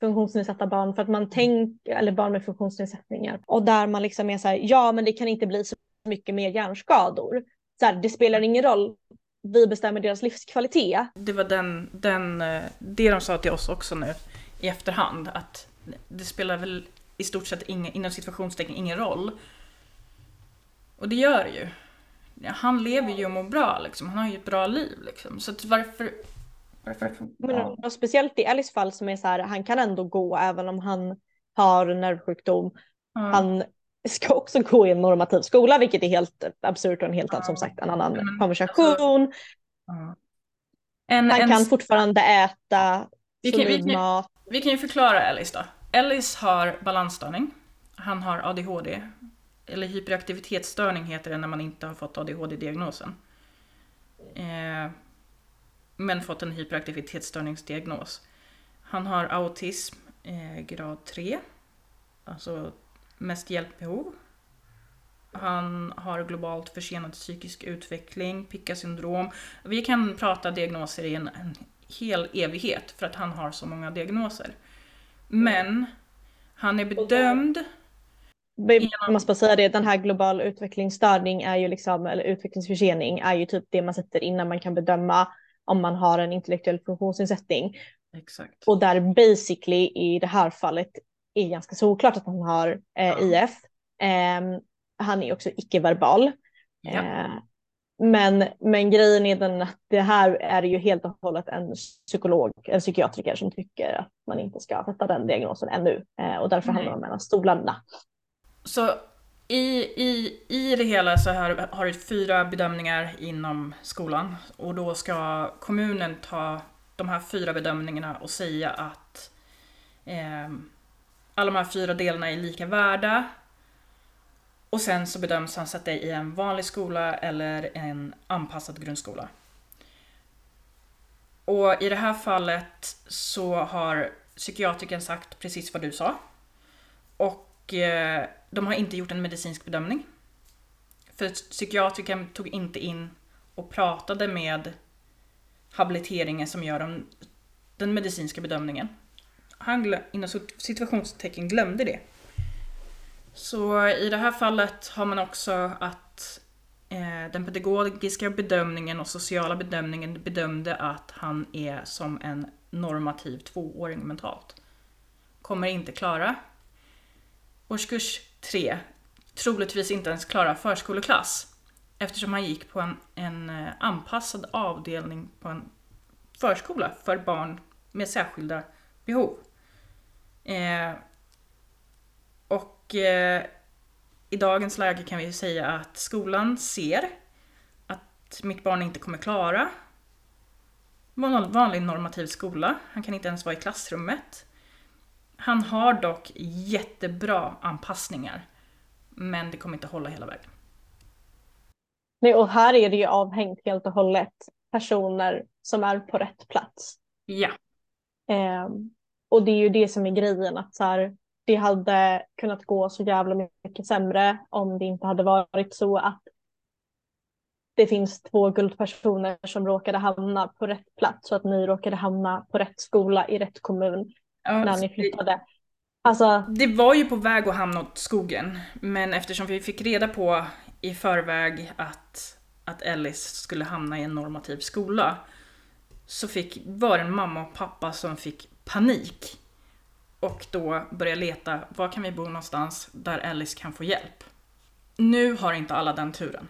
Speaker 1: funktionsnedsatta barn för att man tänker, eller barn med funktionsnedsättningar. Och där man liksom är så här, ja men det kan inte bli så mycket mer hjärnskador. Så här, det spelar ingen roll, vi bestämmer deras livskvalitet.
Speaker 2: Det var den, den, eh, det de sa till oss också nu i efterhand. Att det spelar väl i stort sett ingen, inom situationstecken ingen roll. Och det gör det ju. Han lever ju och mår bra liksom. Han har ju ett bra liv liksom. Så att varför... varför
Speaker 1: Men,
Speaker 2: ja.
Speaker 1: och speciellt i Ellis fall som är så här, han kan ändå gå även om han har nervsjukdom.
Speaker 2: Ja.
Speaker 1: Han ska också gå i en normativ skola vilket är helt absurt och en helt
Speaker 2: Ja.
Speaker 1: som sagt en annan
Speaker 2: Men,
Speaker 1: konversation.
Speaker 2: Ja. En,
Speaker 1: Han
Speaker 2: en,
Speaker 1: kan fortfarande äta solid mat.
Speaker 2: Vi kan ju förklara Ellis då. Ellis har balansstörning. Han har ADHD. Eller hyperaktivitetsstörning heter det när man inte har fått ADHD-diagnosen. Eh, men fått en hyperaktivitetsstörningsdiagnos. Han har autism eh, grad 3. Alltså mest hjälpbehov. Han har globalt försenad psykisk utveckling, PICA-syndrom. Vi kan prata diagnoser i en, en hel evighet för att han har så många diagnoser. Men han är bedömd
Speaker 1: Jag måste bara säga det, den här global utvecklingsstörning är ju liksom, eller utvecklingsförsening är ju typ det man sätter innan man kan bedöma om man har en intellektuell funktionsnedsättning.
Speaker 2: Exakt.
Speaker 1: Och där basically i det här fallet är ganska såklart att han har eh. IF. Ehm, han är också icke-verbal.
Speaker 2: Ja.
Speaker 1: Eh, men, men grejen är den att det här är ju helt och hållet en psykolog, en psykiatriker som tycker att man inte ska sätta den diagnosen ännu. Eh, och därför hamnar man mellan stolarna.
Speaker 2: Så i, i, i det hela så har, har du fyra bedömningar inom skolan och då ska kommunen ta de här fyra bedömningarna och säga att eh, alla de här fyra delarna är lika värda. Och sen så bedöms han sätta i en vanlig skola eller en anpassad grundskola. Och i det här fallet så har psykiatrikern sagt precis vad du sa. Och eh, de har inte gjort en medicinsk bedömning. För psykiatrikern tog inte in och pratade med habiliteringen som gör de, den medicinska bedömningen. Han inom situationstecken glömde det. Så i det här fallet har man också att eh, den pedagogiska bedömningen och sociala bedömningen bedömde att han är som en normativ tvååring mentalt. Kommer inte klara årskurs tre, troligtvis inte ens klara förskoleklass eftersom han gick på en, en eh, anpassad avdelning på en förskola för barn med särskilda behov. Eh, och eh, i dagens läge kan vi säga att skolan ser att mitt barn inte kommer klara en vanlig normativ skola. Han kan inte ens vara i klassrummet. Han har dock jättebra anpassningar. Men det kommer inte hålla hela vägen.
Speaker 1: Nej, och här är det ju avhängt helt och hållet personer som är på rätt plats.
Speaker 2: Ja.
Speaker 1: Eh, och det är ju det som är grejen att så här, det hade kunnat gå så jävla mycket sämre om det inte hade varit så att det finns två guldpersoner som råkade hamna på rätt plats så att ni råkade hamna på rätt skola i rätt kommun ja, när ni flyttade. Alltså...
Speaker 2: Det var ju på väg att hamna åt skogen, men eftersom vi fick reda på i förväg att, att Ellis skulle hamna i en normativ skola så fick, var det en mamma och pappa som fick panik och då började leta, var kan vi bo någonstans där Ellis kan få hjälp? Nu har inte alla den turen.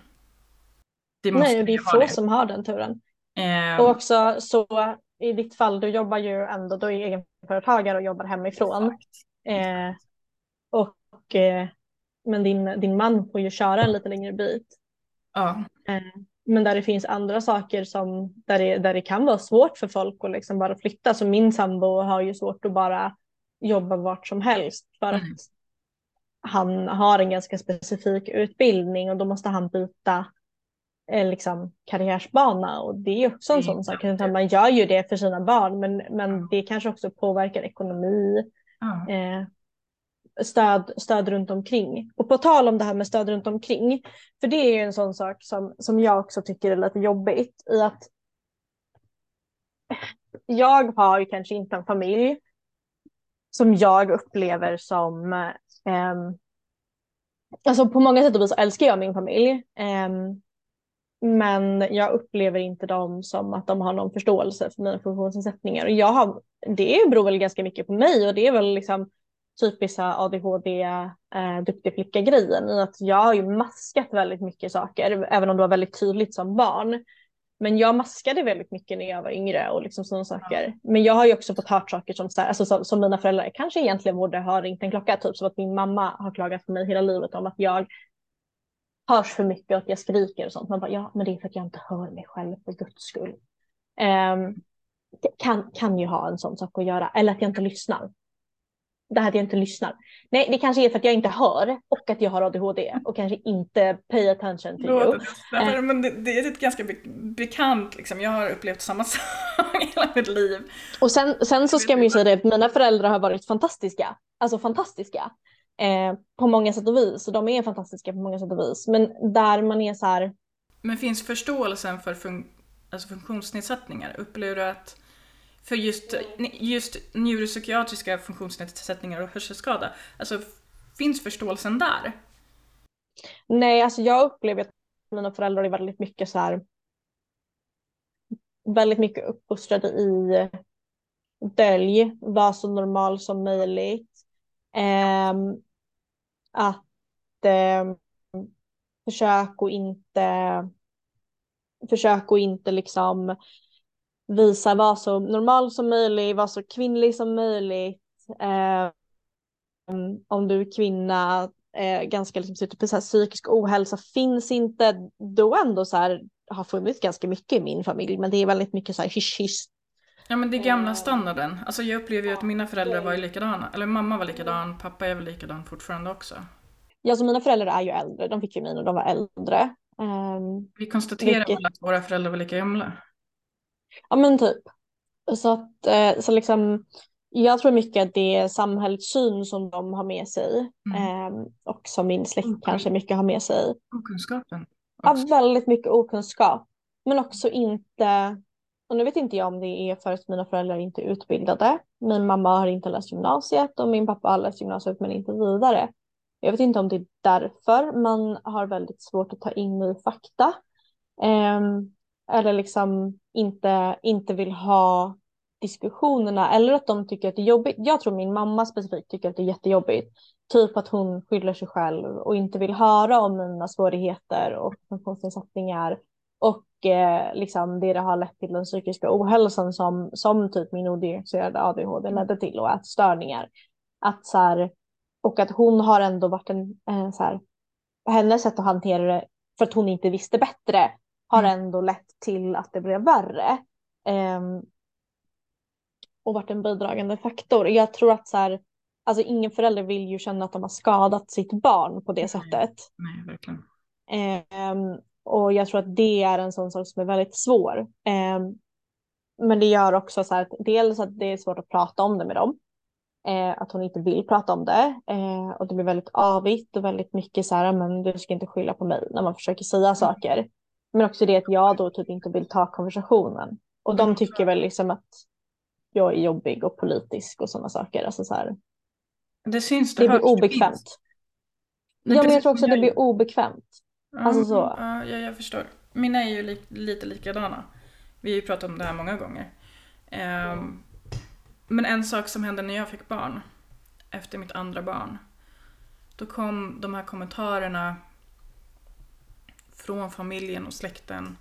Speaker 1: Det Nej, det är få det. som har den turen. Um... Och också så i ditt fall, du jobbar ju ändå, du är egenföretagare och jobbar hemifrån. Eh, och, eh, men din, din man får ju köra en lite längre bit.
Speaker 2: Ja.
Speaker 1: Eh, men där det finns andra saker som, där det, där det kan vara svårt för folk att liksom bara flytta. Så min sambo har ju svårt att bara jobba vart som helst för mm. att han har en ganska specifik utbildning och då måste han byta eh, liksom, karriärsbana och det är också en mm. sån sak. Man gör ju det för sina barn men, men det kanske också påverkar ekonomi. Mm. Eh, stöd, stöd runt omkring. Och på tal om det här med stöd runt omkring, för det är ju en sån sak som, som jag också tycker är lite jobbigt i att jag har ju kanske inte en familj som jag upplever som eh, Alltså på många sätt och vis älskar jag min familj. Eh, men jag upplever inte dem som att de har någon förståelse för mina funktionsnedsättningar. Och jag har, det beror väl ganska mycket på mig och det är väl liksom typiska ADHD eh, duktig flicka grejen i att jag har ju maskat väldigt mycket saker även om det var väldigt tydligt som barn. Men jag maskade väldigt mycket när jag var yngre och liksom sådana saker. Men jag har ju också fått hört saker som, så här, alltså, som, som mina föräldrar kanske egentligen borde ha ringt en klocka. Typ som att min mamma har klagat på mig hela livet om att jag hörs för mycket och att jag skriker och sånt. Man bara, ja men det är för att jag inte hör mig själv för guds skull. Um, kan, kan ju ha en sån sak att göra. Eller att jag inte lyssnar det här att jag inte lyssnar. Nej, det kanske är för att jag inte hör och att jag har ADHD och kanske inte pay attention to you.
Speaker 2: Det, men det, det, är ett ganska bekant, liksom. jag har upplevt samma *laughs* sak hela mitt liv.
Speaker 1: Och sen, sen så ska man ju säga det mina föräldrar har varit fantastiska, alltså fantastiska. Eh, på många sätt och vis, och de är fantastiska på många sätt och vis. Men där man är så här.
Speaker 2: Men finns förståelsen för fun alltså funktionsnedsättningar? Upplever du att för just, just neuropsykiatriska funktionsnedsättningar och hörselskada. Alltså, finns förståelsen där?
Speaker 1: Nej, alltså jag upplever att mina föräldrar är väldigt mycket så här väldigt mycket uppfostrade i dölj, var så normal som möjligt. Eh, att eh, försök och inte försök och inte liksom visa vara så normal som möjligt, vara så kvinnlig som möjligt. Eh, om du är kvinna, eh, ganska liksom, sitter på så här, psykisk ohälsa finns inte, då ändå så här har funnits ganska mycket i min familj, men det är väldigt mycket så här hysch hysch.
Speaker 2: Ja men det är gamla standarden. Alltså jag upplever ju att mina föräldrar var ju likadana. Eller mamma var likadan, pappa är väl likadan fortfarande också.
Speaker 1: Ja, så mina föräldrar är ju äldre. De fick ju mig när de var äldre. Um,
Speaker 2: Vi konstaterar vilket... att våra föräldrar var lika gamla.
Speaker 1: Ja men typ. Så att eh, så liksom, jag tror mycket att det är samhällssyn som de har med sig mm. eh, och som min släkt okay. kanske mycket har med sig.
Speaker 2: Okunskapen?
Speaker 1: Ja, väldigt mycket okunskap. Men också inte, och nu vet inte jag om det är för att mina föräldrar inte är utbildade. Min mamma har inte läst gymnasiet och min pappa har läst gymnasiet men inte vidare. Jag vet inte om det är därför man har väldigt svårt att ta in ny fakta. Um, eller liksom inte, inte vill ha diskussionerna eller att de tycker att det är jobbigt. Jag tror min mamma specifikt tycker att det är jättejobbigt. Typ att hon skyller sig själv och inte vill höra om mina svårigheter och funktionsnedsättningar Och eh, liksom det det har lett till den psykiska ohälsan som, som typ min odiagnostiserade ADHD ledde till och ätstörningar. Att så här, och att hon har ändå varit en, eh, så här, hennes sätt att hantera det för att hon inte visste bättre har
Speaker 2: Mm.
Speaker 1: ändå lett till att det blev värre. Ehm, och varit en bidragande faktor. Jag tror att så här, alltså ingen förälder vill ju känna att de har skadat sitt barn på det
Speaker 2: Nej.
Speaker 1: sättet.
Speaker 2: Nej, verkligen.
Speaker 1: Ehm, och jag tror att det är en sån sak som är väldigt svår. Ehm, men det gör också så här att dels att det är svårt att prata om det med dem. Eh, att hon inte vill prata om det. Eh, och det blir väldigt avigt och väldigt mycket så här, men du ska inte skylla på mig när man försöker säga saker. Men också det att jag då typ inte vill ta konversationen. Och de tycker väl liksom att jag är jobbig och politisk och sådana saker. Alltså så här,
Speaker 2: Det syns,
Speaker 1: det
Speaker 2: hörs,
Speaker 1: blir obekvämt.
Speaker 2: Nej,
Speaker 1: Ja men jag tror också att det blir obekvämt.
Speaker 2: Ja,
Speaker 1: alltså så.
Speaker 2: Ja, ja, jag förstår. Mina är ju li- lite likadana. Vi har ju pratat om det här många gånger. Ehm, Men en sak som hände när jag fick barn, efter mitt andra barn, då kom de här kommentarerna från familjen och släkten.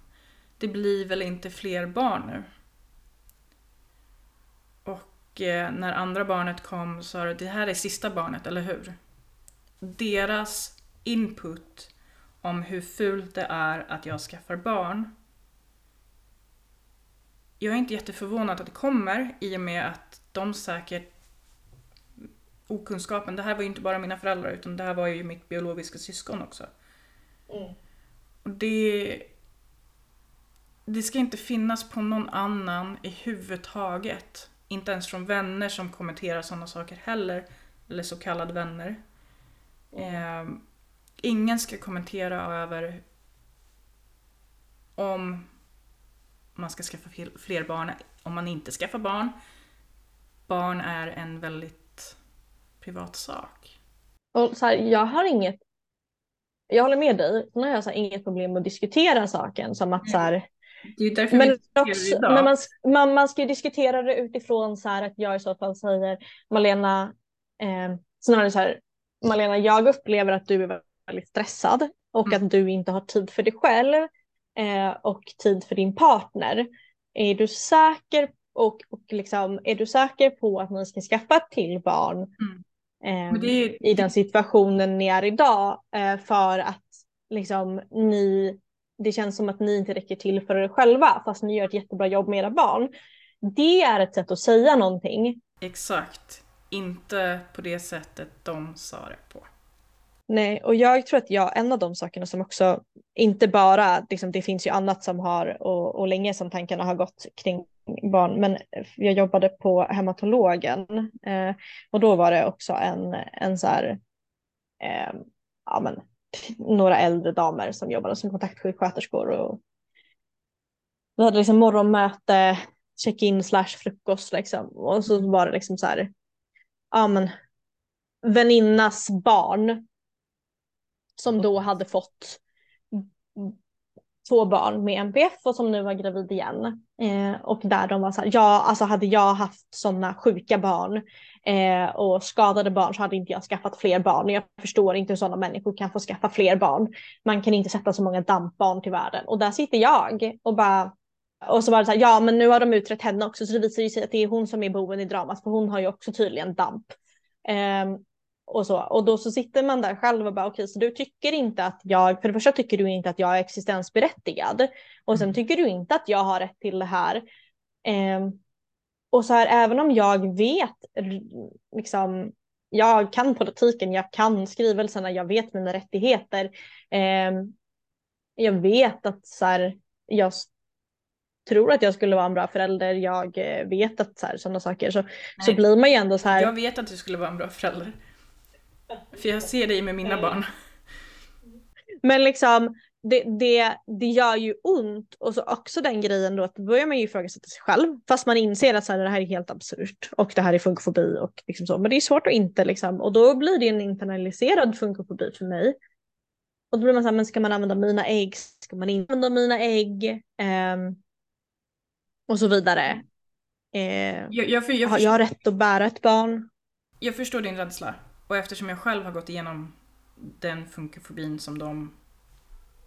Speaker 2: Det blir väl inte fler barn nu? Och eh, när andra barnet kom sa du, det här är sista barnet, eller hur? Deras input om hur fult det är att jag skaffar barn. Jag är inte jätteförvånad att det kommer i och med att de säkert okunskapen, det här var ju inte bara mina föräldrar utan det här var ju mitt biologiska syskon också. Mm. Och det, det ska inte finnas på någon annan i huvudtaget. Inte ens från vänner som kommenterar sådana saker heller. Eller så kallade vänner. Eh, ingen ska kommentera över om man ska skaffa fler barn, om man inte skaffar barn. Barn är en väldigt privat sak.
Speaker 1: Och så här, jag har inget, jag håller med dig, nu har jag så här, inget problem att diskutera saken som att så här,
Speaker 2: Det är ju därför
Speaker 1: men,
Speaker 2: vi diskuterar
Speaker 1: också,
Speaker 2: idag.
Speaker 1: men man, man, man ska ju diskutera det utifrån så här att jag i så fall säger Malena, eh, snarare så här, Malena jag upplever att du är väldigt stressad och
Speaker 2: Mm.
Speaker 1: att du inte har tid för dig själv eh, och tid för din partner. Är du säker och, och liksom, är du säker på att ni ska skaffa ett till barn
Speaker 2: Mm.
Speaker 1: Eh,
Speaker 2: det är,
Speaker 1: i den situationen ni är idag eh, för att liksom ni, det känns som att ni inte räcker till för er själva fast ni gör ett jättebra jobb med era barn. Det är ett sätt att säga någonting.
Speaker 2: Exakt. Inte på det sättet de sa det på.
Speaker 1: Nej, och jag tror att jag, en av de sakerna som också, inte bara, liksom, det finns ju annat som har, och, och länge som tankarna har gått kring barn, men jag jobbade på hematologen eh, och då var det också en, en så här, eh, ja men, några äldre damer som jobbade som kontaktsjuksköterskor och vi hade liksom morgonmöte, check-in slash frukost liksom. Och så var det liksom så här, ja men väninnas barn som då hade fått två barn med MPF och som nu var gravid igen. Eh, och där de var så här, ja alltså hade jag haft sådana sjuka barn eh, och skadade barn så hade inte jag skaffat fler barn. Jag förstår inte hur sådana människor kan få skaffa fler barn. Man kan inte sätta så många dampbarn till världen. Och där sitter jag och bara och så var det så här, ja men nu har de utrett henne också så det visar ju sig att det är hon som är boven i dramat för hon har ju också tydligen damp. Eh, och så. Och då så sitter man där själv och bara okej, okay, så du tycker inte att jag, för det första tycker du inte att jag är existensberättigad och sen
Speaker 2: Mm.
Speaker 1: tycker du inte att jag har rätt till det här. Eh, och så här, även om jag vet, liksom, jag kan politiken, jag kan skrivelserna, jag vet mina rättigheter. Eh, jag vet att så här, jag tror att jag skulle vara en bra förälder, jag eh, vet att så här, sådana saker, så, så blir man ju ändå så här.
Speaker 2: Jag vet att du skulle vara en bra förälder. För jag ser dig med mina barn.
Speaker 1: Men liksom det, det, det gör ju ont och så också den grejen då att då börjar man ju ifrågasätta sig själv fast man inser att så här, det här är helt absurt och det här är funkofobi och liksom så. Men det är svårt att inte liksom och då blir det en internaliserad funkofobi för mig. Och då blir man så här, men ska man använda mina ägg? Ska man inte använda mina ägg? Ehm, och så vidare. Eh,
Speaker 2: Jag, jag, jag,
Speaker 1: har jag rätt att bära ett barn?
Speaker 2: jag förstår din rädsla. Och eftersom jag själv har gått igenom den funkofobin som de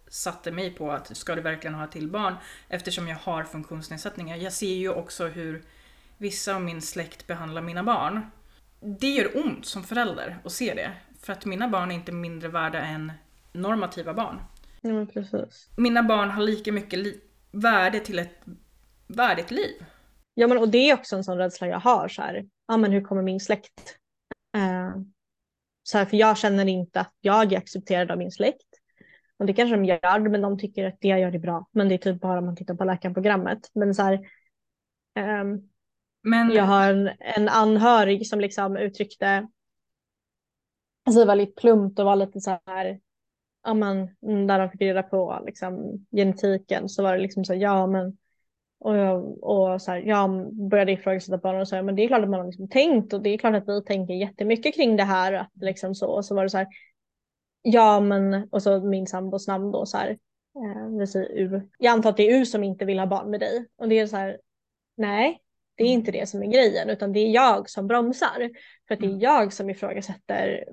Speaker 2: satte mig på att ska du verkligen ha till barn eftersom jag har funktionsnedsättningar. Jag ser ju också hur vissa av min släkt behandlar mina barn. Det gör ont som förälder att se det. För att mina barn är inte mindre värda än normativa barn.
Speaker 1: Ja, precis.
Speaker 2: Mina barn har lika mycket li- värde till ett värdigt liv.
Speaker 1: Ja men och det är också en sån rädsla jag har så här. Ja men hur kommer min släkt? Eh, så här, för jag känner inte att jag är accepterad av min släkt. Och det kanske de gör men de tycker att det jag gör är bra. Men det är typ bara om man tittar på läkarprogrammet. Men så här. ehm,
Speaker 2: Men
Speaker 1: jag har en, en anhörig som liksom uttryckte alltså väldigt plumpt och var lite så här, ja men när de fick reda på liksom genetiken så var det liksom så här, ja men och, jag, och så här, jag började ifrågasätta barnen och sa men det är klart att man har liksom tänkt och det är klart att vi tänker jättemycket kring det här att liksom så och så var det så här ja men och så min sambos namn då så här eh, vi säger U. Jag antar att det är U som inte vill ha barn med dig och det är så här nej det är inte det som är grejen utan det är jag som bromsar. För att det är
Speaker 2: Mm.
Speaker 1: jag som ifrågasätter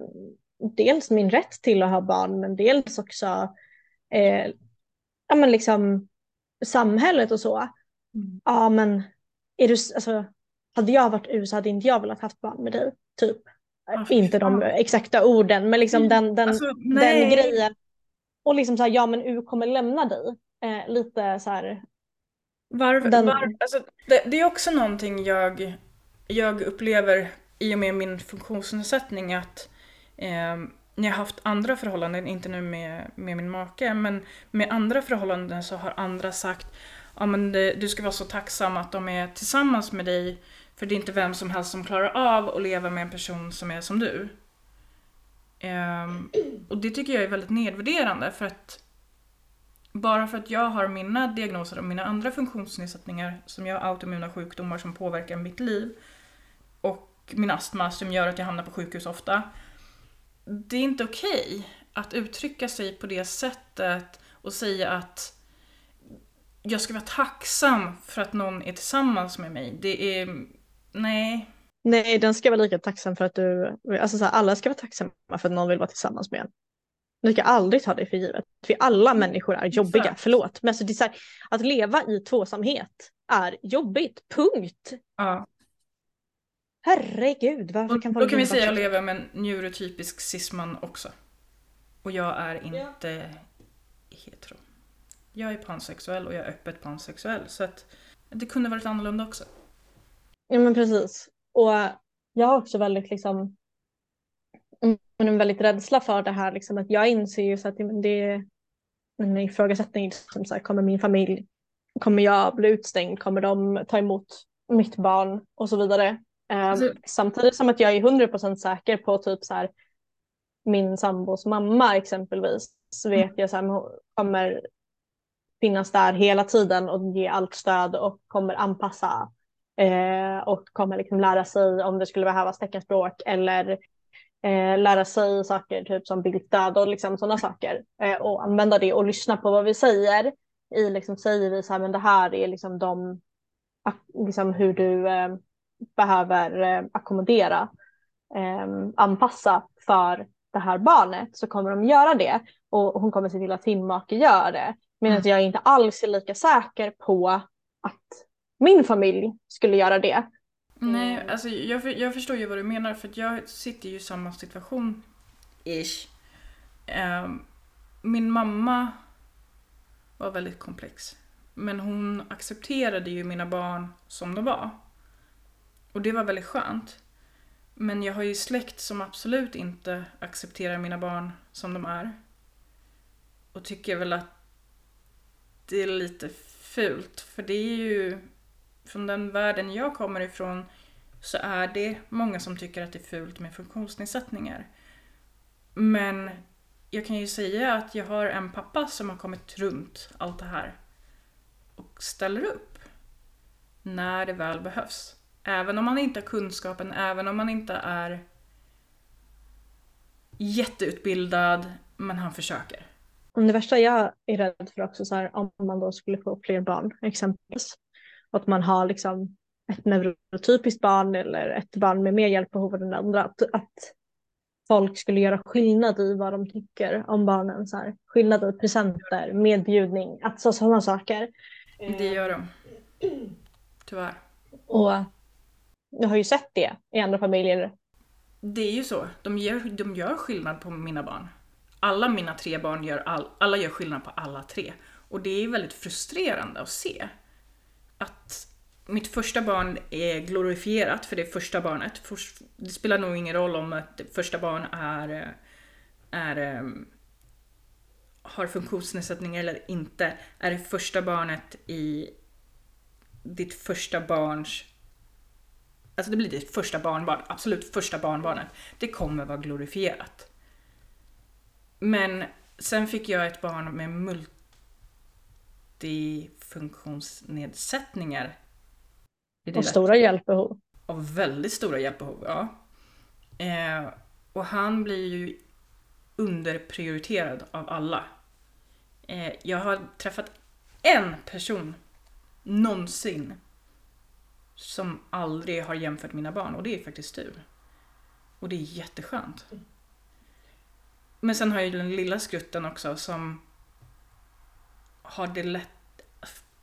Speaker 1: dels min rätt till att ha barn men dels också eh, ja, men liksom, samhället och så.
Speaker 2: Mm.
Speaker 1: Ja men är du, alltså, hade jag varit U så hade inte jag velat haft barn med dig. Typ.
Speaker 2: Ah,
Speaker 1: inte de
Speaker 2: fan.
Speaker 1: exakta orden men liksom den, den,
Speaker 2: Alltså,
Speaker 1: den grejen. Och liksom så här, ja men U kommer lämna dig. Eh, lite så här,
Speaker 2: Varför,
Speaker 1: Den-
Speaker 2: var, alltså, det, det är också någonting jag, jag upplever i och med min funktionsnedsättning att eh, när jag har haft andra förhållanden, inte nu med, med min make, men med andra förhållanden så har andra sagt ja, men det, du ska vara så tacksam att de är tillsammans med dig för det är inte vem som helst som klarar av att leva med en person som är som du. Um, och det tycker jag är väldigt nedvärderande för att bara för att jag har mina diagnoser och mina andra funktionsnedsättningar som jag har autoimmuna sjukdomar som påverkar mitt liv och min astma som gör att jag hamnar på sjukhus ofta. Det är inte okej att uttrycka sig på det sättet och säga att jag ska vara tacksam för att någon är tillsammans med mig. Det är... Nej.
Speaker 1: nej den ska vara lika tacksam för att du, alltså så här, alla ska vara tacksamma för att någon vill vara tillsammans med en. Du ska aldrig ta det för givet. För alla människor är jobbiga,
Speaker 2: Exakt.
Speaker 1: förlåt. Men alltså det är så här, att leva i tvåsamhet är jobbigt, punkt.
Speaker 2: Ja.
Speaker 1: Herregud, varför
Speaker 2: Och
Speaker 1: kan
Speaker 2: då
Speaker 1: folk
Speaker 2: kan vi säga att jag lever med en neurotypisk cisman också. Och jag är inte hetero. Jag är pansexuell och jag är öppet pansexuell. Så att det kunde varit annorlunda också.
Speaker 1: Ja men precis. Och jag har också väldigt liksom mm, en väldigt rädsla för det här liksom att jag inser ju så att men det är en ifrågasättning som så här, kommer min familj, kommer jag bli utstängd, kommer de ta emot mitt barn och så vidare. Eh,
Speaker 2: Alltså-
Speaker 1: samtidigt som att jag är 100% säker på typ så här min sambos mamma exempelvis så vet jag så här, men kommer finnas där hela tiden och ge allt stöd och kommer anpassa eh, och kommer liksom lära sig om det skulle behövas teckenspråk eller eh, lära sig saker typ som bildstöd och liksom sådana saker eh, och använda det och lyssna på vad vi säger. I liksom säger vi så här men det här är liksom de liksom hur du eh, behöver eh, ackommodera eh, anpassa för det här barnet så kommer de göra det och hon kommer se till att sin make gör det. Medan
Speaker 2: Mm.
Speaker 1: jag inte alls är lika säker på att min familj skulle göra det.
Speaker 2: Nej, alltså jag, för- jag förstår ju vad du menar för att jag sitter ju i samma situation. Ish. Ehm, min mamma var väldigt komplex. Men hon accepterade ju mina barn som de var. Och det var väldigt skönt. Men jag har ju släkt som absolut inte accepterar mina barn som de är. Och tycker väl att det är lite fult. För det är ju från den världen jag kommer ifrån så är det många som tycker att det är fult med funktionsnedsättningar. Men jag kan ju säga att jag har en pappa som har kommit runt allt det här och ställer upp när det väl behövs. Även om man inte har kunskapen, även om man inte är jätteutbildad, men han försöker.
Speaker 1: Och det värsta jag är rädd för också så här, om man då skulle få fler barn exempelvis. Att man har liksom ett neurotypiskt barn eller ett barn med mer hjälpbehov än den andra. Att, att folk skulle göra skillnad i vad de tycker om barnen. Så här. Skillnad i presenter, medbjudning, alltså sådana saker.
Speaker 2: Det gör de. *clears throat* Tyvärr.
Speaker 1: Och jag har ju sett det i andra familjer.
Speaker 2: Det är ju så. De gör, de gör skillnad på mina barn. Alla mina tre barn gör, all, alla gör skillnad på alla tre. Och det är väldigt frustrerande att se. Att mitt första barn är glorifierat för det första barnet. Det spelar nog ingen roll om att det första barn är, är ehm, har funktionsnedsättning eller inte. Är det första barnet i ditt första barns Alltså det blir ditt första barnbarn, absolut första barnbarnet. Det kommer vara glorifierat. Men sen fick jag ett barn med multifunktionsnedsättningar.
Speaker 1: Och stora hjälpbehov.
Speaker 2: Av väldigt stora hjälpbehov, ja. Eh, och han blir ju underprioriterad av alla. Eh, jag har träffat en person någonsin som aldrig har jämfört mina barn och det är faktiskt du. Och det är jätteskönt. Men sen har jag ju den lilla skutten också som har det lätt...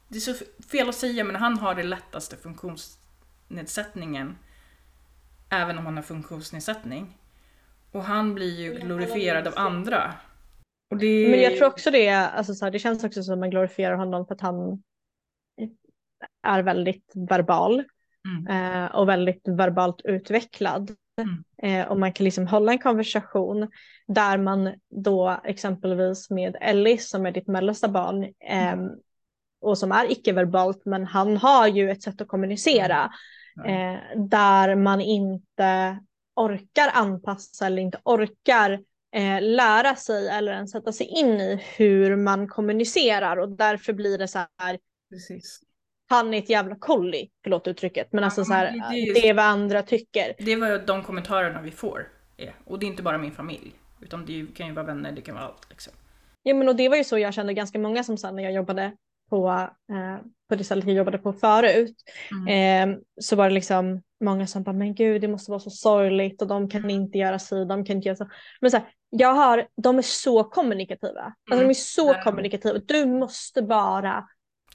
Speaker 2: Det är så fel att säga men han har det lättaste funktionsnedsättningen. Även om han har funktionsnedsättning. Och han blir ju glorifierad av andra. Och det...
Speaker 1: Men jag tror också det, alltså så här, det känns också som att man glorifierar honom för att han är väldigt verbal
Speaker 2: Mm.
Speaker 1: eh, och väldigt verbalt utvecklad.
Speaker 2: Mm.
Speaker 1: Eh, och man kan liksom hålla en konversation där man då exempelvis med Ellis som är ditt mellersta barn ehm, och som är icke-verbalt men han har ju ett sätt att kommunicera
Speaker 2: Mm.
Speaker 1: eh, där man inte orkar anpassa eller inte orkar eh, lära sig eller ens sätta sig in i hur man kommunicerar och därför blir det så här
Speaker 2: Precis.
Speaker 1: Han är ett jävla kolli, förlåt uttrycket, men alltså så här,
Speaker 2: det- det är-
Speaker 1: det är vad andra tycker.
Speaker 2: Det var de kommentarerna vi får. Är. Och det är inte bara min familj. Utan det kan ju vara vänner, det kan vara allt. Liksom.
Speaker 1: Ja men och det var ju så jag kände ganska många som sa när jag jobbade på, eh, på det stället jag jobbade på förut.
Speaker 2: Mm.
Speaker 1: Eh, så var det liksom många som bara, men gud det måste vara så sorgligt och de kan inte göra si, de kan inte göra så. Men så här, jag har, de är så kommunikativa. Alltså
Speaker 2: Mm,
Speaker 1: de är så
Speaker 2: det är de.
Speaker 1: kommunikativa. Du måste bara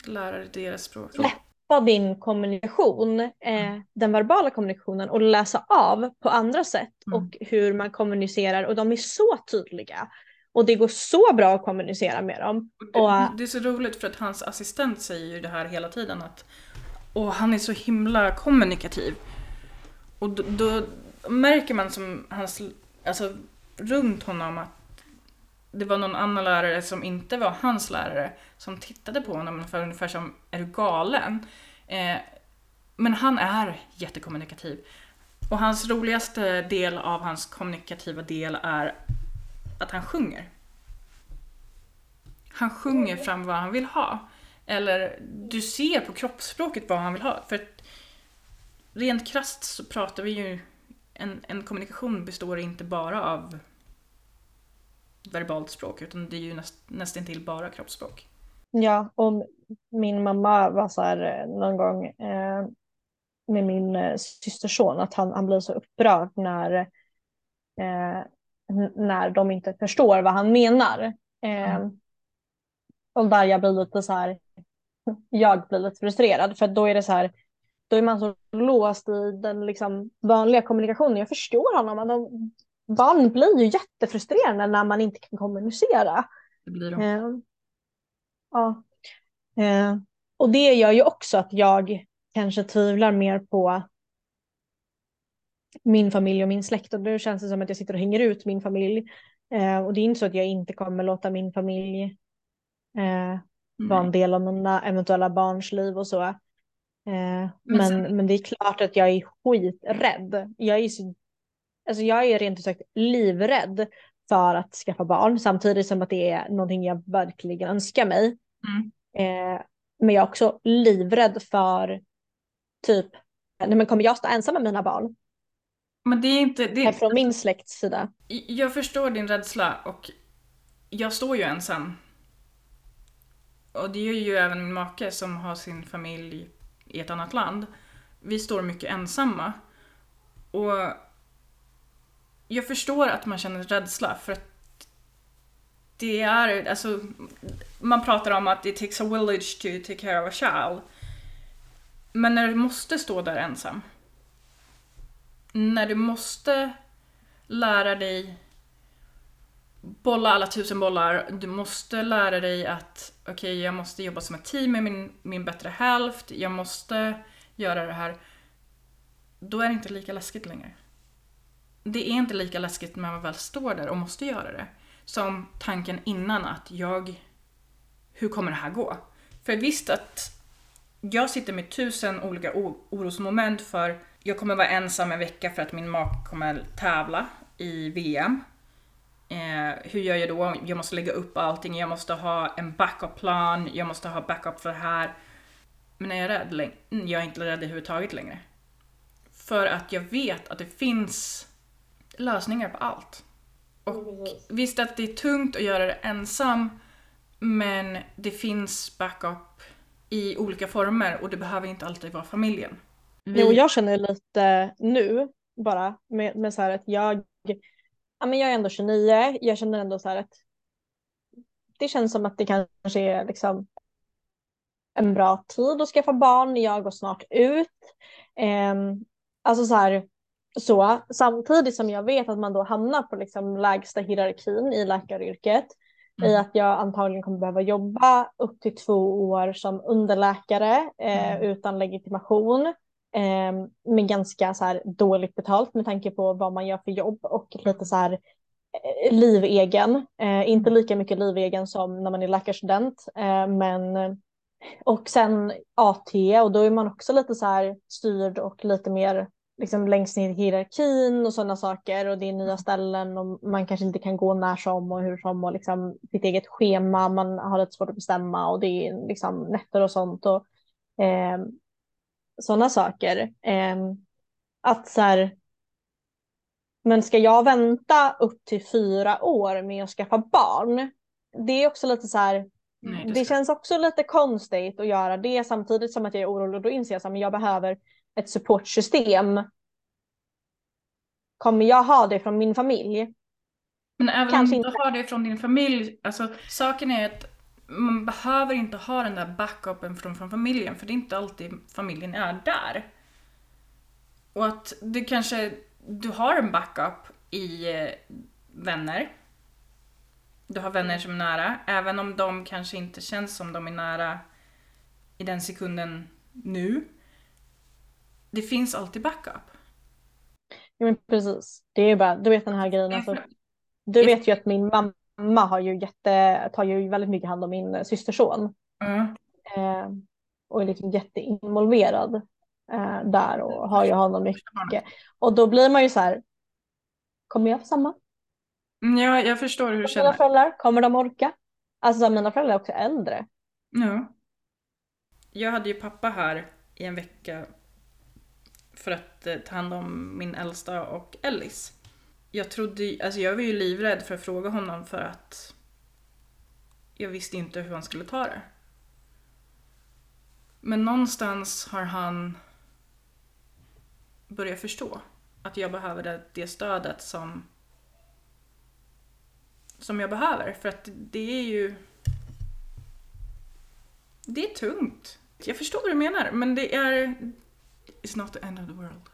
Speaker 2: Lära dig deras språk.
Speaker 1: släppa din kommunikation, eh, den verbala kommunikationen och läsa av på andra sätt
Speaker 2: Mm.
Speaker 1: och hur man kommunicerar och de är så tydliga. Och det går så bra att kommunicera med dem.
Speaker 2: Och
Speaker 1: Och-
Speaker 2: det, det är så roligt för att hans assistent säger ju det här hela tiden att Åh, han är så himla kommunikativ. Och då, då märker man som hans, alltså runt honom att det var någon annan lärare som inte var hans lärare som tittade på honom ungefär, ungefär som är du galen? Eh, men han är jättekommunikativ. Och hans roligaste del av hans kommunikativa del är att han sjunger. Han sjunger fram vad han vill ha. Eller du ser på kroppsspråket vad han vill ha. För att rent krasst så pratar vi ju... En, en kommunikation består inte bara av verbalt språk utan det är ju näst, nästintill bara kroppsspråk.
Speaker 1: Ja, och min mamma var så här eh, någon gång eh, med min eh, systerson att han, han blir så upprörd när, eh, när de inte förstår vad han menar. Eh,
Speaker 2: Mm.
Speaker 1: Och där jag blir lite så här, *laughs* jag blir lite frustrerad för då är det så här, då är man så låst i den liksom vanliga kommunikationen. Jag förstår honom, men de, barn blir ju jättefrustrerande när man inte kan kommunicera.
Speaker 2: Det blir de.
Speaker 1: Eh, ja. Eh, och det gör ju också att jag kanske tvivlar mer på min familj och min släkt. Och då känns det som att jag sitter och hänger ut min familj. Eh, och det är inte så att jag inte kommer låta min familj eh, vara en del av mina eventuella barns liv och så. Eh, men,
Speaker 2: sen-
Speaker 1: men det är klart att jag är skiträdd. Jag är, så, alltså jag är rent ut sagt livrädd för att skaffa barn samtidigt som att det är någonting jag verkligen önskar mig.
Speaker 2: Mm.
Speaker 1: Eh, men jag är också livrädd för typ, nej men kommer jag stå ensam med mina barn?
Speaker 2: Men det är inte... Det,
Speaker 1: Från min släkts sida.
Speaker 2: Jag förstår din rädsla och jag står ju ensam. Och det gör ju även min make som har sin familj i ett annat land. Vi står mycket ensamma. Och jag förstår att man känner rädsla för att det är, alltså, man pratar om att it takes a village to take care of a child. Men när du måste stå där ensam. När du måste lära dig bolla alla tusen bollar. Du måste lära dig att okej, okay, jag måste jobba som ett team med min, min bättre hälft. Jag måste göra det här. Då är det inte lika läskigt längre. Det är inte lika läskigt när man väl står där och måste göra det. Som tanken innan att jag, hur kommer det här gå? För visst att jag sitter med tusen olika orosmoment för jag kommer vara ensam en vecka för att min make kommer tävla i VM. Eh, hur gör jag då? Jag måste lägga upp allting, jag måste ha en backup-plan, jag måste ha backup för det här. Men är jag rädd? Jag är inte rädd överhuvudtaget längre. För att jag vet att det finns lösningar på allt. Och visst att det är tungt att göra det ensam, men det finns backup i olika former och det behöver inte alltid vara familjen.
Speaker 1: Vi... Jo, jag känner lite nu bara med, med så här att jag, ja men jag är ändå 29, jag känner ändå så här att det känns som att det kanske är liksom en bra tid att skaffa barn, jag går snart ut. Eh, alltså så här, så samtidigt som jag vet att man då hamnar på liksom lägsta hierarkin i läkaryrket mm. i att jag antagligen kommer behöva jobba upp till två år som underläkare eh, mm. utan legitimation eh, med ganska så här, dåligt betalt med tanke på vad man gör för jobb och lite så här eh, livegen. Eh, inte lika mycket livegen som när man är läkarstudent eh, men och sen AT och då är man också lite så här styrd och lite mer liksom längst ner i hierarkin och sådana saker och det är nya mm. ställen och man kanske inte kan gå när som och hur som och liksom sitt eget schema, man har lite svårt att bestämma och det är liksom nätter och sånt och eh, sådana saker. Eh, att så här, men ska jag vänta upp till fyra år med att skaffa barn? Det är också lite så här, Nej, det, det känns också lite konstigt att göra det samtidigt som att jag är orolig och då inser jag att jag behöver ett supportsystem. Kommer jag ha det från min familj?
Speaker 2: Men även Kanske om du inte. har det från din familj, alltså saken är att man behöver inte ha den där backupen från, från familjen för det är inte alltid familjen är där. Och att du kanske, du har en backup i eh, vänner. Du har vänner som är nära, även om de kanske inte känns som de är nära i den sekunden nu det finns alltid backup.
Speaker 1: Ja men precis. Det är bara, du vet den här grejen alltså. Du vet ju att min mamma har ju jätte, tar ju väldigt mycket hand om min systerson. Mm. Eh, och är liksom jätteinvolverad eh, där och har ju honom mycket. Och då blir man ju så här, kommer jag få samma?
Speaker 2: Mm, ja, jag förstår hur du känner.
Speaker 1: Mina föräldrar, kommer de orka? Alltså mina föräldrar är också äldre.
Speaker 2: Ja. Jag hade ju pappa här i en vecka för att eh, ta hand om min äldsta och Ellis. Jag trodde, alltså jag var ju livrädd för att fråga honom för att jag visste inte hur han skulle ta det. Men någonstans har han börjat förstå att jag behöver det, det stödet som som jag behöver för att det är ju det är tungt. Jag förstår vad du menar men det är It's not the end of the world.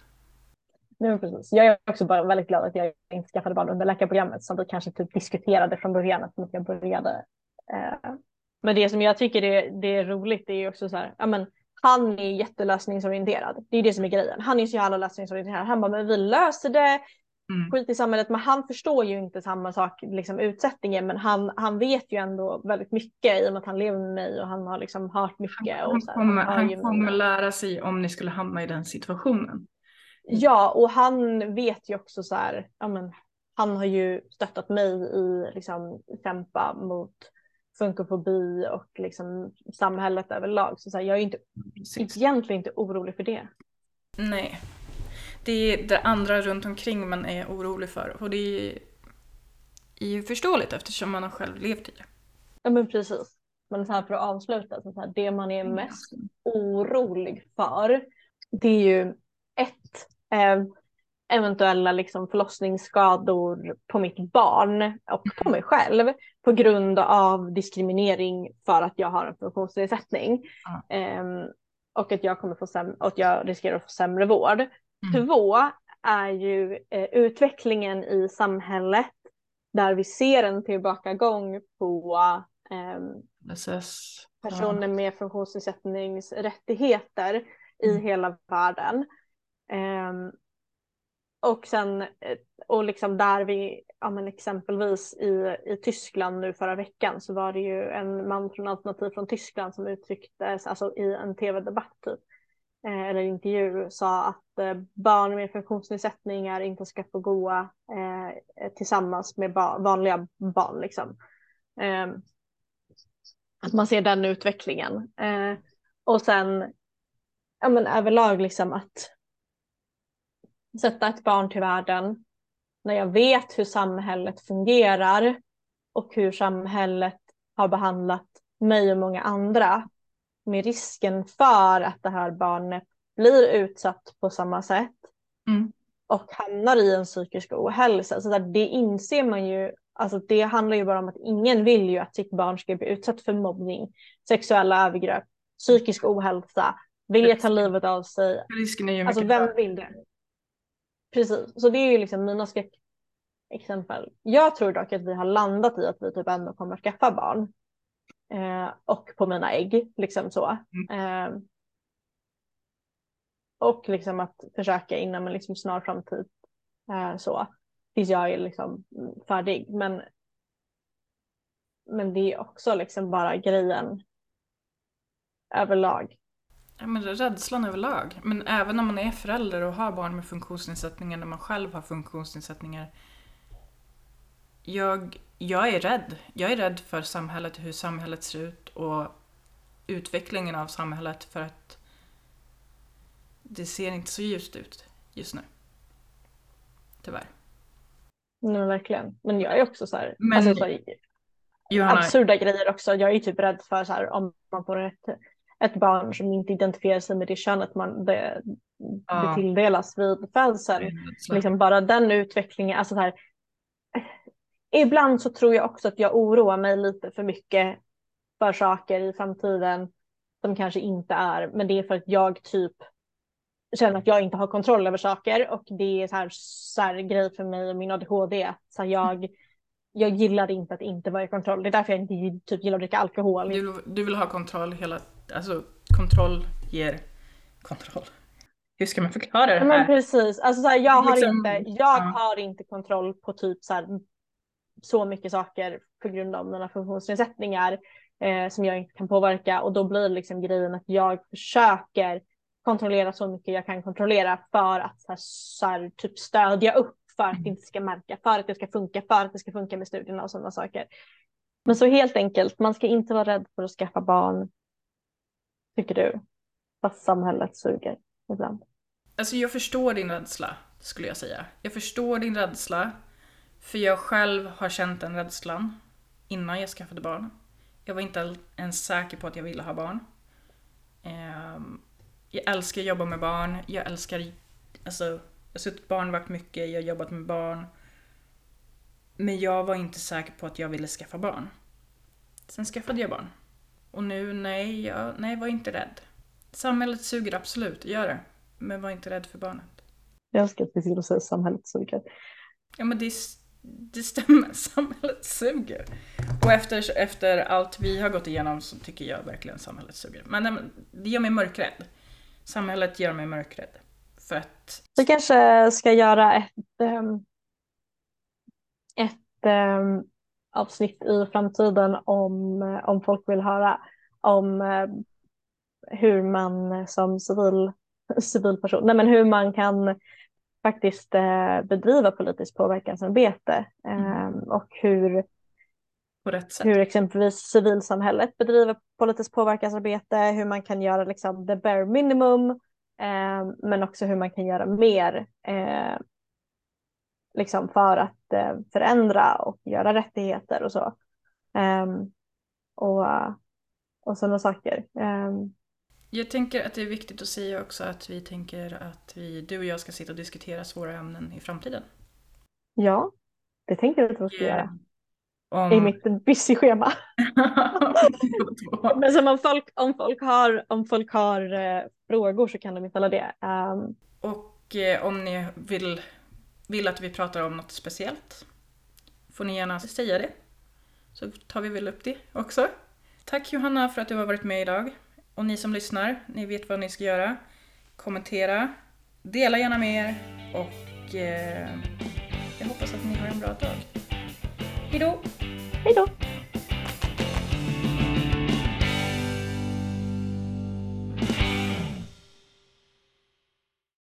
Speaker 1: Nej, precis. Jag är också bara väldigt glad att jag inte skaffade barn under läkarprogrammet som vi kanske typ diskuterade från början att jag började. Eh. Men det som jag tycker är, det är roligt det är också så här, ja men han är jättelösningsorienterad. Det är det som är grejen. Han är så jävla lösningsorienterad. Han bara, men vi löser det mm. skit i samhället. Men han förstår ju inte samma sak, liksom utsättningen. Men han, han vet ju ändå väldigt mycket i och med att han lever med mig och han har liksom hört mycket.
Speaker 2: Han,
Speaker 1: och
Speaker 2: så här, kommer, han, han kommer lära sig om ni skulle hamna i den situationen.
Speaker 1: Ja, och han vet ju också så här, ja men han har ju stöttat mig i liksom kämpa mot funkofobi och liksom samhället överlag. Så, så här, jag är inte, egentligen inte orolig för det.
Speaker 2: Nej, det är det andra runt omkring man är orolig för. Och det är ju förståeligt eftersom man har själv levt i det.
Speaker 1: Ja men precis. Men så här för att avsluta, så här, det man är mm. mest orolig för det är ju ett, eh, eventuella liksom förlossningsskador på mitt barn och på mig själv på grund av diskriminering för att jag har en funktionsnedsättning. Mm. Um, och att jag kommer få säm- och att jag riskerar att få sämre vård. Mm. Två är ju eh, utvecklingen i samhället där vi ser en tillbakagång på eh, personer med funktionsnedsättningsrättigheter mm. i hela världen. Eh, och sen eh, och liksom där vi, ja men exempelvis i, i Tyskland nu förra veckan så var det ju en man från Alternativ från Tyskland som uttryckte, alltså i en tv-debatt typ, Eh, eller intervju, sa att eh, barn med funktionsnedsättningar inte ska få gå eh, tillsammans med ba vanliga barn liksom. Eh, att man ser den utvecklingen. Eh, och sen, ja men överlag liksom att sätta ett barn till världen när jag vet hur samhället fungerar och hur samhället har behandlat mig och många andra med risken för att det här barnet blir utsatt på samma sätt mm. och hamnar i en psykisk ohälsa. Så där, det inser man ju, alltså det handlar ju bara om att ingen vill ju att sitt barn ska bli utsatt för mobbning, sexuella övergrepp, psykisk ohälsa, vilja ta livet av sig.
Speaker 2: Risken är ju
Speaker 1: alltså vem vill det? Precis, så det är ju liksom mina skräckexempel. Jag tror dock att vi har landat i att vi typ ändå kommer att skaffa barn. Eh, och på mina ägg, liksom så. Mm. Eh, och liksom att försöka inom en liksom snar framtid eh, så. Tills jag är liksom färdig. Men, men det är också liksom bara grejen överlag.
Speaker 2: Ja, men rädslan överlag. Men även när man är förälder och har barn med funktionsnedsättningar, när man själv har funktionsnedsättningar. Jag, jag är rädd. Jag är rädd för samhället, hur samhället ser ut och utvecklingen av samhället för att det ser inte så ljust ut just nu. Tyvärr.
Speaker 1: Nej, verkligen. Men jag är också så här, men, alltså, så här Johanna, absurda grejer också. Jag är typ rädd för så här, om man får ett ett barn som inte identifierar sig med det könet man det, ja. det tilldelas vid födseln. Liksom bara den utvecklingen, alltså så här, Ibland så tror jag också att jag oroar mig lite för mycket för saker i framtiden som kanske inte är, men det är för att jag typ känner att jag inte har kontroll över saker och det är så här, så här grej för mig och min ADHD. Så jag, jag gillar inte att inte vara i kontroll. Det är därför jag inte typ gillar att dricka alkohol.
Speaker 2: Du, du vill ha kontroll hela alltså kontroll ger kontroll. Hur ska man förklara det här?
Speaker 1: Men precis, alltså så här, jag, har liksom, inte, jag ja. har inte kontroll på typ så, här, så mycket saker på grund av mina funktionsnedsättningar eh, som jag inte kan påverka och då blir liksom grejen att jag försöker kontrollera så mycket jag kan kontrollera för att så här, så här, typ stödja upp för att det inte ska märka, för att det ska funka, för att det ska funka med studierna och sådana saker. Men så helt enkelt, man ska inte vara rädd för att skaffa barn tycker du? Fast samhället suger ibland.
Speaker 2: Alltså jag förstår din rädsla, skulle jag säga. Jag förstår din rädsla, för jag själv har känt den rädslan innan jag skaffade barn. Jag var inte ens säker på att jag ville ha barn. Ehm, jag älskar att jobba med barn, jag älskar, alltså, jag har suttit barnvakt mycket, jag har jobbat med barn. Men jag var inte säker på att jag ville skaffa barn. Sen skaffade jag barn. Och nu, nej, jag, nej, var inte rädd. Samhället suger absolut, gör det. Men var inte rädd för barnet.
Speaker 1: Jag älskar att vi skulle säga samhället suger.
Speaker 2: Ja men det, det stämmer, *laughs* samhället suger. Och efter, efter allt vi har gått igenom så tycker jag verkligen samhället suger. Men det gör mig mörkrädd. Samhället gör mig mörkrädd. För att...
Speaker 1: Vi kanske ska göra ett, ehm, ett ehm, avsnitt i framtiden om, om folk vill höra om eh, hur man som civil, *laughs* civilperson, nej men hur man kan faktiskt eh, bedriva politiskt påverkansarbete eh, och hur, hur exempelvis civilsamhället bedriver politiskt påverkansarbete, hur man kan göra liksom the bare minimum eh, men också hur man kan göra mer eh, liksom för att eh, förändra och göra rättigheter och så. Um, och, och sådana saker.
Speaker 2: Jag tänker att det är viktigt att säga också att vi tänker att vi, du och jag ska sitta och diskutera svåra ämnen i framtiden.
Speaker 1: Ja, det tänker jag att vi ska göra.
Speaker 2: Om...
Speaker 1: I mitt busy-schema. *laughs* Men som om folk, om folk har, om folk har eh, frågor så kan de ställa det. Um...
Speaker 2: Och eh, om ni vill, vill att vi pratar om något speciellt får ni gärna säga det. Så tar vi väl upp det också. Tack Johanna för att du har varit med idag. Och ni som lyssnar, ni vet vad ni ska göra. Kommentera, dela gärna med er och eh, jag hoppas att ni har en bra dag. Hejdå!
Speaker 1: Hejdå!